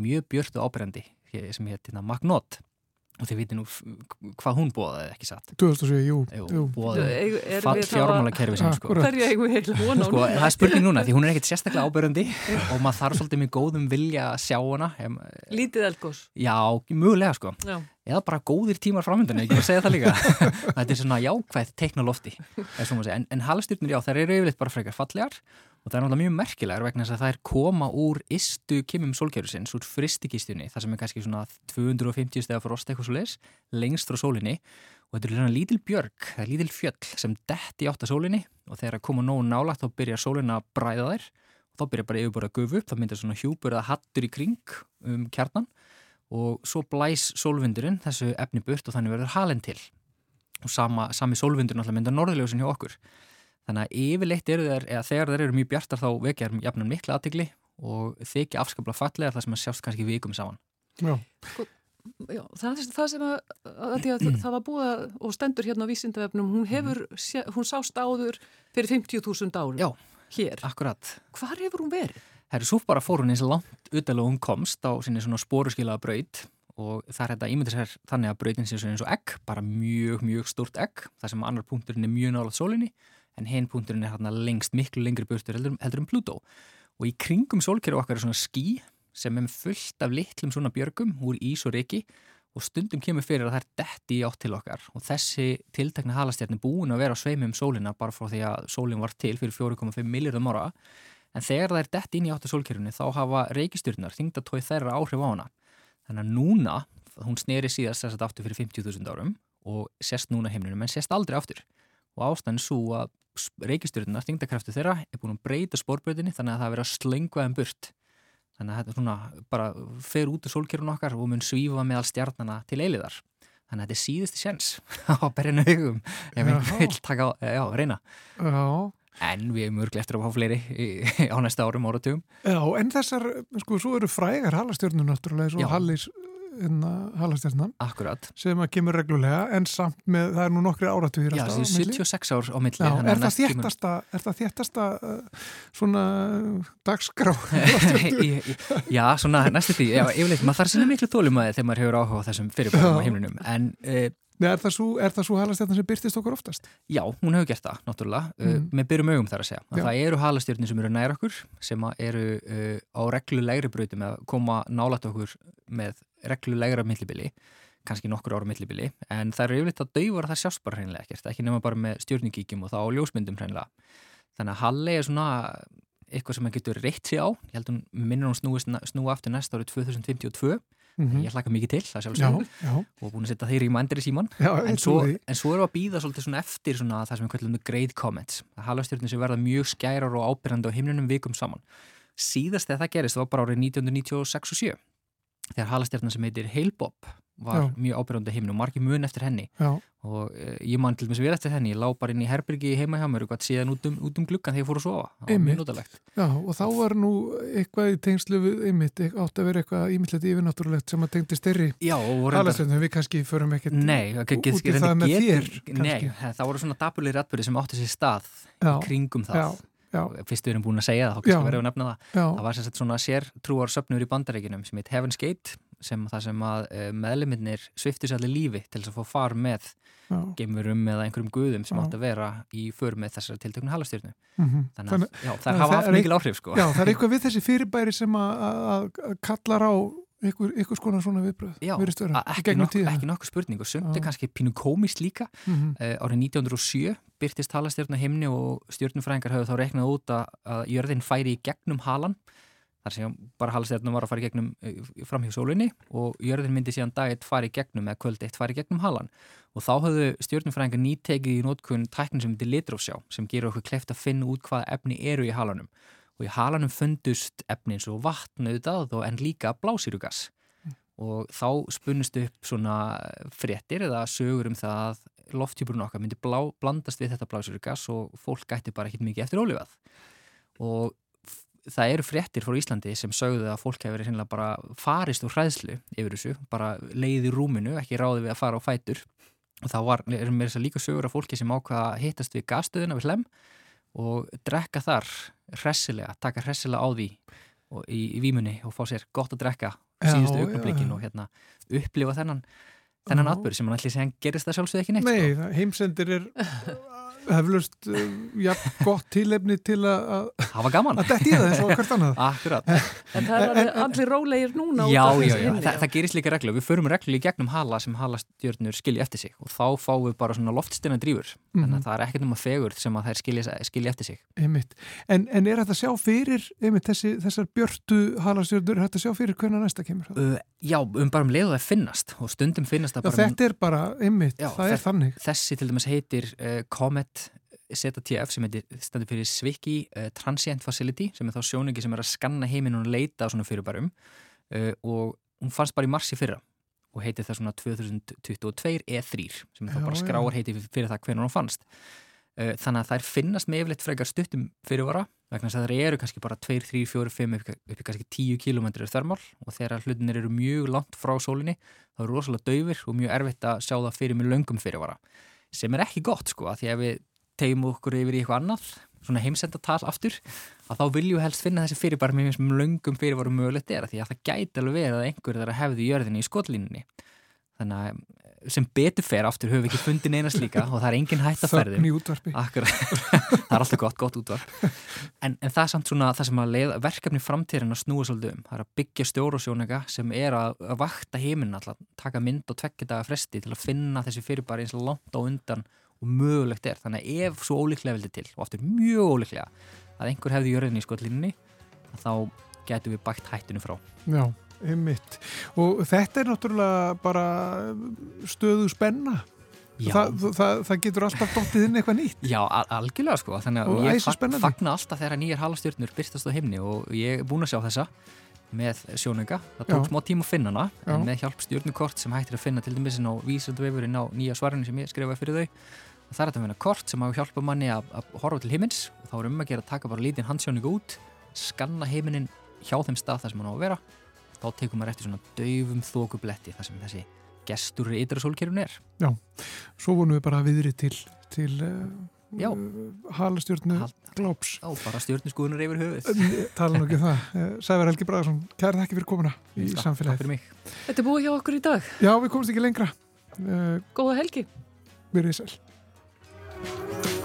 Mjög björtu ábrendi sem hétt hérna Magnót og þið viti nú hvað hún bóðaði ekki satt? 2007, jú, jú. bóðaði fjármála kerfi sem sko. Sko, það er spurning núna því hún er ekkert sérstaklega ábyrgandi og maður þarf svolítið með góðum vilja að sjá hana. Lítið elgós já, mjögulega sko. Já. eða bara góðir tímar framöndan ekki að segja það líka. Þetta er svona jákvæð teiknalofti en, en halastyrnir, já, þær eru yfirleitt bara frekar fallegar og það er náttúrulega mjög merkilegar vegna þess að það er koma úr istu kimum sólkerfisins, úr fristikistunni það sem er kannski svona 250 stegar frost eitthvað svo leis, lengst frá sólinni. Og þetta er lítil björg, það er lítil fjöll sem detti átt að sólinni. Og þegar það koma nógu nálagt þá byrjar sólinn að bræða þær. Og þá byrjar bara yfirbúrið að gufu upp, þá myndir svona hjúpur eða hattur í kring um kjarnan. Og svo blæs sólvindurinn þessu efni burt og þannig verður halen til. Og sama, sami sólvindur náttúrulega myndar norðljósin hjá okkur þannig að yfirleitt eru þeir, eða þegar þeir eru mjög bjartar þá vekja þeir jafnan mikla aðtikli og þykja afskaplega fallega þar sem að sjást kannski vikum saman Já. Sko, já, það, það sem að, að, að það var búið og stendur hérna á vísindavefnum, hún hefur, hún sást áður fyrir 50.000 árum. Já, hér. Akkurat. Hvar hefur hún verið? Það eru svo bara fór hún eins og langt utalega hún komst á sinni svona spóruskilaða braut og það er þetta ímyndir sér þannig að brautin sé eins og egg, bara mjög, mjög stort egg, það sem annar punkturinn er mjög nálat sólinni en hinn punkturinn er hérna lengst miklu lengri burtur heldur, heldur um Plutó og í kringum sólkerfi okkar er svona skí sem er fullt af litlum svona björgum úr ís og reiki og stundum kemur fyrir að það er detti í átt til okkar. Og þessi tiltekna halastjarni búin að vera á sveimi um sólina bara frá því að sólin var til fyrir 4,5 miljardum ára. En þegar það er detti inn í áttu sólkerfni þá hafa reikistjörnar þingda tóið þeirra áhrif á hana. Þannig að núna, hún sneri síðast þess að aftur fyrir 50.000 árum og sérst núna heimlunum en sérst aldrei aftur. Og ástæðin svo að reikistjörnar, þingdakraftu þeirra er búin að breyta spórbreytinni þannig að það er verið að slengva þeim burt. Þannig að þetta svona bara fer út úr sólkerfun okkar og mun svífa meðal stjarnana til eiliðar þannig að þetta er síðusti sjens á berinu hugum ef einhvern vil taka á, já, reyna. Já. En við erum örglega eftir að fá fleiri á næsta árum, áratugum. Já, en þessar, sko, svo eru frægar halastjörnur náttúrulega, svo Hallis hérna, halastjörnan. Akkurat. Sem að kemur reglulega, en samt með, það er nú nokkri er 76 ár á milli. Já, er það þéttasta, er það þéttasta uh, svona dagskrá? já, svona næstu því. Maður þarf sinna miklu þólum að þegar maður hefur áhuga á þessum fyrirbæðum á heimlinum. En... Uh, Er það svo, svo halastjörnum sem byrtist okkur oftast? Já, hún hefur gert það, náttúrulega, mm. uh, með byrjum augum þar að segja. Að það eru halastjörnum sem eru nær okkur, sem eru uh, á reglulegri bröyti með að koma nálat okkur með reglulegra millibili, kannski nokkur ára millibili, en það eru yfirleitt að dauður að það sjást bara hreinlega ekkert, ekki nema bara með stjörningíkjum og þá ljósmyndum hreinlega. Þannig að Halli er svona eitthvað sem maður getur reitt sig á, ég held að hún minnur hún snúi aftur næsta árið 2052 Mm -hmm. ég hlaka mikið til, það sjálfsögur og búin að setja þeirri í mandir í síman já, en, svo, en svo erum við að býða svolítið svona eftir svona það sem við kallum great comments halastjórnir sem verða mjög skærar og ábyrjandi á himnunum vikum saman. Síðast þegar það gerist, það var bara árið 1996 og 7 þegar halastjórnir sem heitir Hale-Bob var Já. mjög ábyrjandi heiminn og margir mun eftir henni. Já. og uh, ég man til dæmis vel eftir henni ég lá bara inn í Herbergi heima hjá mér og gæti síðan út um, út um gluggan þegar ég fór að sofa. Það var mjög notalegt. Já og þá var nú eitthvað í tengslu við einmitt, átt að vera eitthvað ímyndilegt yfirnáttúrulegt sem að tengdi styrri halastjörnum við kannski förum ekkert nei, út í það með þér Nei, það voru svona dabulegri atbyrði sem átti sér stað kringum það fyrst við erum búin að segja það, þá kannski verðum við að nefna það Já. það var sérstaklega svona sértrúar söpnur í bandaríkinum sem heit Heaven's Gate sem það sem að uh, meðleminnir sviftis allir lífi til þess að fá far með geimurum eða einhverjum guðum sem átt að vera í för með þessari tiltöknu halastjórnu mm -hmm. þannig að já, það hafa haft mikil áhrif sko. Já, það er eitthvað við þessi fyrirbæri sem að kallar á ykkur, ykkur skonar svona viðbröð Já, ekki, nokk, ekki nokkuð spurning og sumt er kannski pínu komist líka. Mm -hmm. uh, árið 1907 byrtist halastjórna heimni og stjórnufræðingar hafðu þá reknað út að, jörðin færi í gegnum halan þar sem bara halastjórnum var að fara í gegnum uh, fram hjá sólinni og jörðin myndi síðan dag eitt fari í gegnum eða kvöld eitt fari í gegnum halan. Og þá hafðu stjórnufræðingar nýttekið í nótkunn tæknin sem heitir litrófsjá sem gerur okkur kleft að finna út hvaða efni eru í halanum og í halanum fundust efni eins og vatn auðvitað en líka blásýrugas. Mm. og þá spunnust upp svona fréttir eða sögur um það að lofthjúpurinn okkar myndi blá, blandast við þetta blásýrugas og fólk gæti bara ekkit mikið eftir ólifað. Og það eru fréttir frá Íslandi sem sögðu að fólk hefur reynilega bara farist úr hræðslu yfir þessu, bara leiði rúminu, ekki ráði við að fara á fætur. Og þá var, erum við þess að líka sögur af fólki sem ákvaða hittast við gasstöðuna við hlem og drekka þar hressilega, taka hressilega á því í, í výmunni og fá sér gott að drekka síðustu augnablikin og hérna, upplifa þennan þennan atbyrg sem hann ætli að segja gerist það sjálfsög ekki neitt Nei, sko. heimsendir er heflust uh, ja, gott tílefni til að hafa gaman. að detti það eins og hvert annað. Akkurat. En það er allir, allir rólegir núna Já, já, já, Þa, það gerist líka reglu við förum reglu í gegnum hala sem halastjörnur skilja eftir sig. Og þá fáum við bara svona loftstina drýfur mm -hmm. þannig að það er ekkert um að fegur sem að þær skilja, skilja eftir sig. En, en er þetta að sjá fyrir einmitt, þessi, þessar björtu halastjörnur er þetta að sjá fyrir hvernig næsta kemur? Uh, já, um bara um leiðu það finnast. Og stundum finnast það bara Þetta er bara, einmitt, já, það er þannig. Þessi til dæmis heitir uh, Comet ZTF sem heitir standur fyrir Svikki uh, Transient Facility sem er þá sjóningi sem er að skanna heiminn og leita á svona fyrirbærum. Uh, og hún fannst bara í marsi fyrra og heitir það svona 2022 E3 sem er þá bara skráar heiti fyrir það hvernig hún fannst. Uh, þannig að þær finnast með yfirleitt frekar stuttum fyrirvara vegna þess að það eru kannski bara 2, 3, 4, 5 upp, í kannski 10 km þörmál og þegar hlutinir eru mjög langt frá sólinni þá eru rosalega döfir og mjög erfitt að sjá það fyrir með löngum fyrirvara sem er ekki gott sko að því að við tegjum okkur yfir í eitthvað annað svona heimsendatal aftur að þá viljum við helst finna þessi fyrirbæri með mjög löngum fyrirvarum mögulegt er að því að það gæti alveg verið að einhver þar að hefði jörðinni í skotlínunni. Þannig að sem betur fer aftur höfum við ekki fundið neina slíka og það er engin hætt að útvarpi. Það er alltaf gott, gott útvarp. En, en það er samt svona það sem að leið, verkefni framtíðin að snúa svolítið um. Það er að byggja stjórasjónega sem er að, að vakta heiminn alltaf, taka mynd og tvekja daga fresti til að finna þessi fyrirbæri eins og langt á undan og mögulegt er. Þannig að ef svo ólíklega vildi til og aftur mjög ólíklega að einhver hefði jörðinni í skotlínni þá getur við bækt hættinu frá. Já, einmitt. Og þetta er náttúrulega bara stöðu spenna. Þa, það, það getur alltaf dóttið inn eitthvað nýtt. Já, al algjörlega sko. Þannig að ég fag, fagna alltaf þegar nýjar halastjörnur byrstast á heimni og ég er búin að sjá þessa með sjónunga, það tók Já. smá tím að finna hana Já. en með hjálp stjórnukort sem hættir að finna til dæmis á vísundvefurinn á nýja svarinu sem ég skrifaði fyrir þau það er þetta að finna kort sem á hjálpa manni að, að horfa til heimins og þá er um að gera að taka bara lítinn handsjóningu út skanna heiminin hjá þeim stað þar sem hann á að vera. Þá tekum maður eftir svona döfum þókubletti þar sem þessi gestur í ytra sólkerfun er. Já, svo vonum við bara viðri til, til uh, halastjórnu Hal glóps Já, bara stjórnusgúðunar yfir höfuð. Tala nú ekki um það. Eh, Sævar Helgi Bragarsson, kæra þakki fyrir komuna í samfélagi Þetta er búið hjá okkur í dag. Já, við komumst ekki lengra. Góða helgi. Verðið sæl Bye.